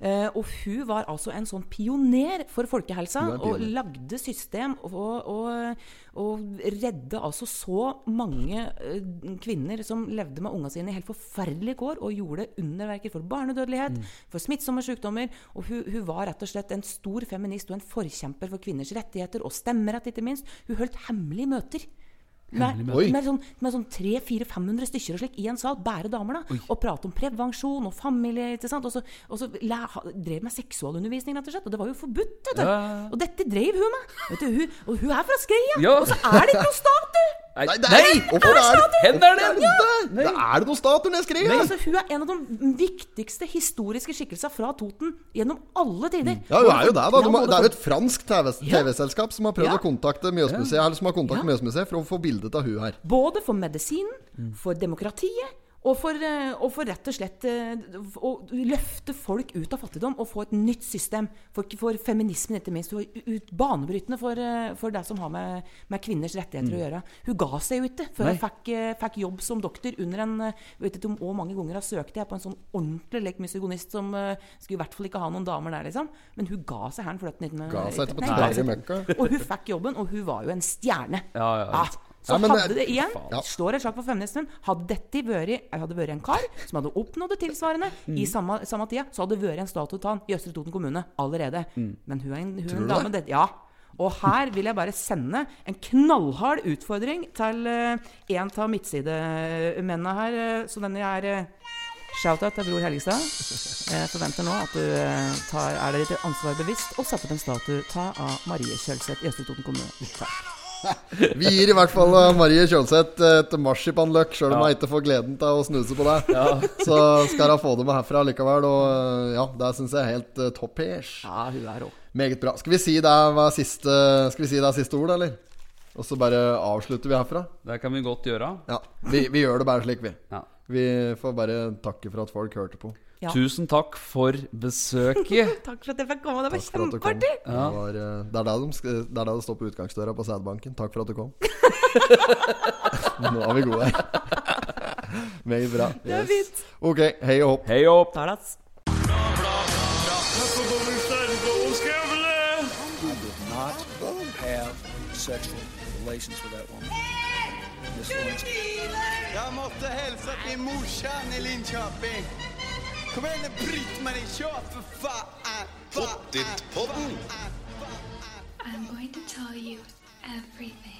Eh, og hun var altså en sånn pioner for folkehelsa, og lagde system og, og, og redde altså så mange eh, kvinner som levde med ungene sine i helt forferdelige kår, og gjorde underverker for barnedødelighet, for smittsomme sykdommer. Og hun, hun var rett og slett en stor feminist og en forkjemper for kvinners rettigheter, og stemmerett, ikke minst. Hun holdt hemmelige møter. Med, med sånn, med sånn 300-500 stykker og slik i en sal, bare damer, da. Og prate om prevensjon og familie. ikke sant? Og så, og så la, drev med seksualundervisning, rett og slett. Og det var jo forbudt, vet du. Ja. Og dette drev hun med. Vet du, hun, og hun er fra Skreia! Ja. Og så er det ikke noe stat, du! Nei, Nei, det er, hvorfor er det er det? hvorfor er det det? Noen statuer nede i skreia? Altså, hun er en av de viktigste historiske skikkelser fra Toten gjennom alle tider. Ja, hun er jo det, da. De, har- det er jo et fransk TV Ja. TV-selskap som har prøvd Ja. å kontakte Mjøsmuseet Eller som har kontaktet Ja. Mjøsmuseet for å få bildet av hun her. Både for medisinen, for demokratiet og for, eh, og for rett og slett eh, å løfte folk ut av fattigdom og få et nytt system. For, for feminismen, ikke minst. Hun var banebrytende for, eh, for det som har med, med kvinners rettigheter å gjøre. Hun ga seg jo ikke før Nei. hun fikk, fikk jobb som doktor under en Vet ikke om hvor mange ganger har søkt jeg på en sånn ordentlig lek som skulle i hvert fall ikke ha noen damer der, liksom. Men hun ga seg her. Ga seg etterpå. Og hun fikk jobben, og hun var jo en stjerne. Ja, ja, ja. Så Ja, men det- hadde det igjen, Ja. slår et slag for feministen. hadde dette vært, hadde vært en kar som hadde oppnådd det tilsvarende Mm. i samme, samme tida, så hadde det vært en statue av han i Østre Toten kommune allerede. Mm. Men hun er en, hun en dame det, Ja. Og her vil jeg bare sende en knallhard utfordring til uh, en av midtsidemennene her. Uh, så denne er uh, Shout-out til Bror Helgestad. Jeg forventer nå at du eh, tar, er deg ditt ansvar bevisst og setter opp en statue ta av Marie Kjølseth i Østre Toten kommune. Takk. Vi gir i hvert fall uh, Marie Kjølseth et marsipanløk, sjøl om hun ikke får gleden til å snuse på det. Så skal hun få det med herfra likevel. Og uh, ja, det syns jeg er helt topp hers. Ja, hun er også. Meget bra. Skal vi si det var siste, skal vi si det siste ord, eller? Og så bare avslutter vi herfra? Det kan vi godt gjøre. Ja. Vi, vi gjør det bare slik, vi. Ja. Vi får bare takke for at folk hørte på. Ja. Tusen takk for besøket. Takk for at jeg fikk komme. Det var kjempeartig! Det, uh, det, det, de, det er det det står på utgangsdøra på sædbanken. Takk for at du kom. Nå er vi gode her. Meget bra. Det er fint. Ok, hei og hopp. Hei og hopp Jeg måtte Not til sexual relations with that woman. Morsan i Linköping. Kom igen nu Britt-Marie, kör för fan! I'm going to tell you everything.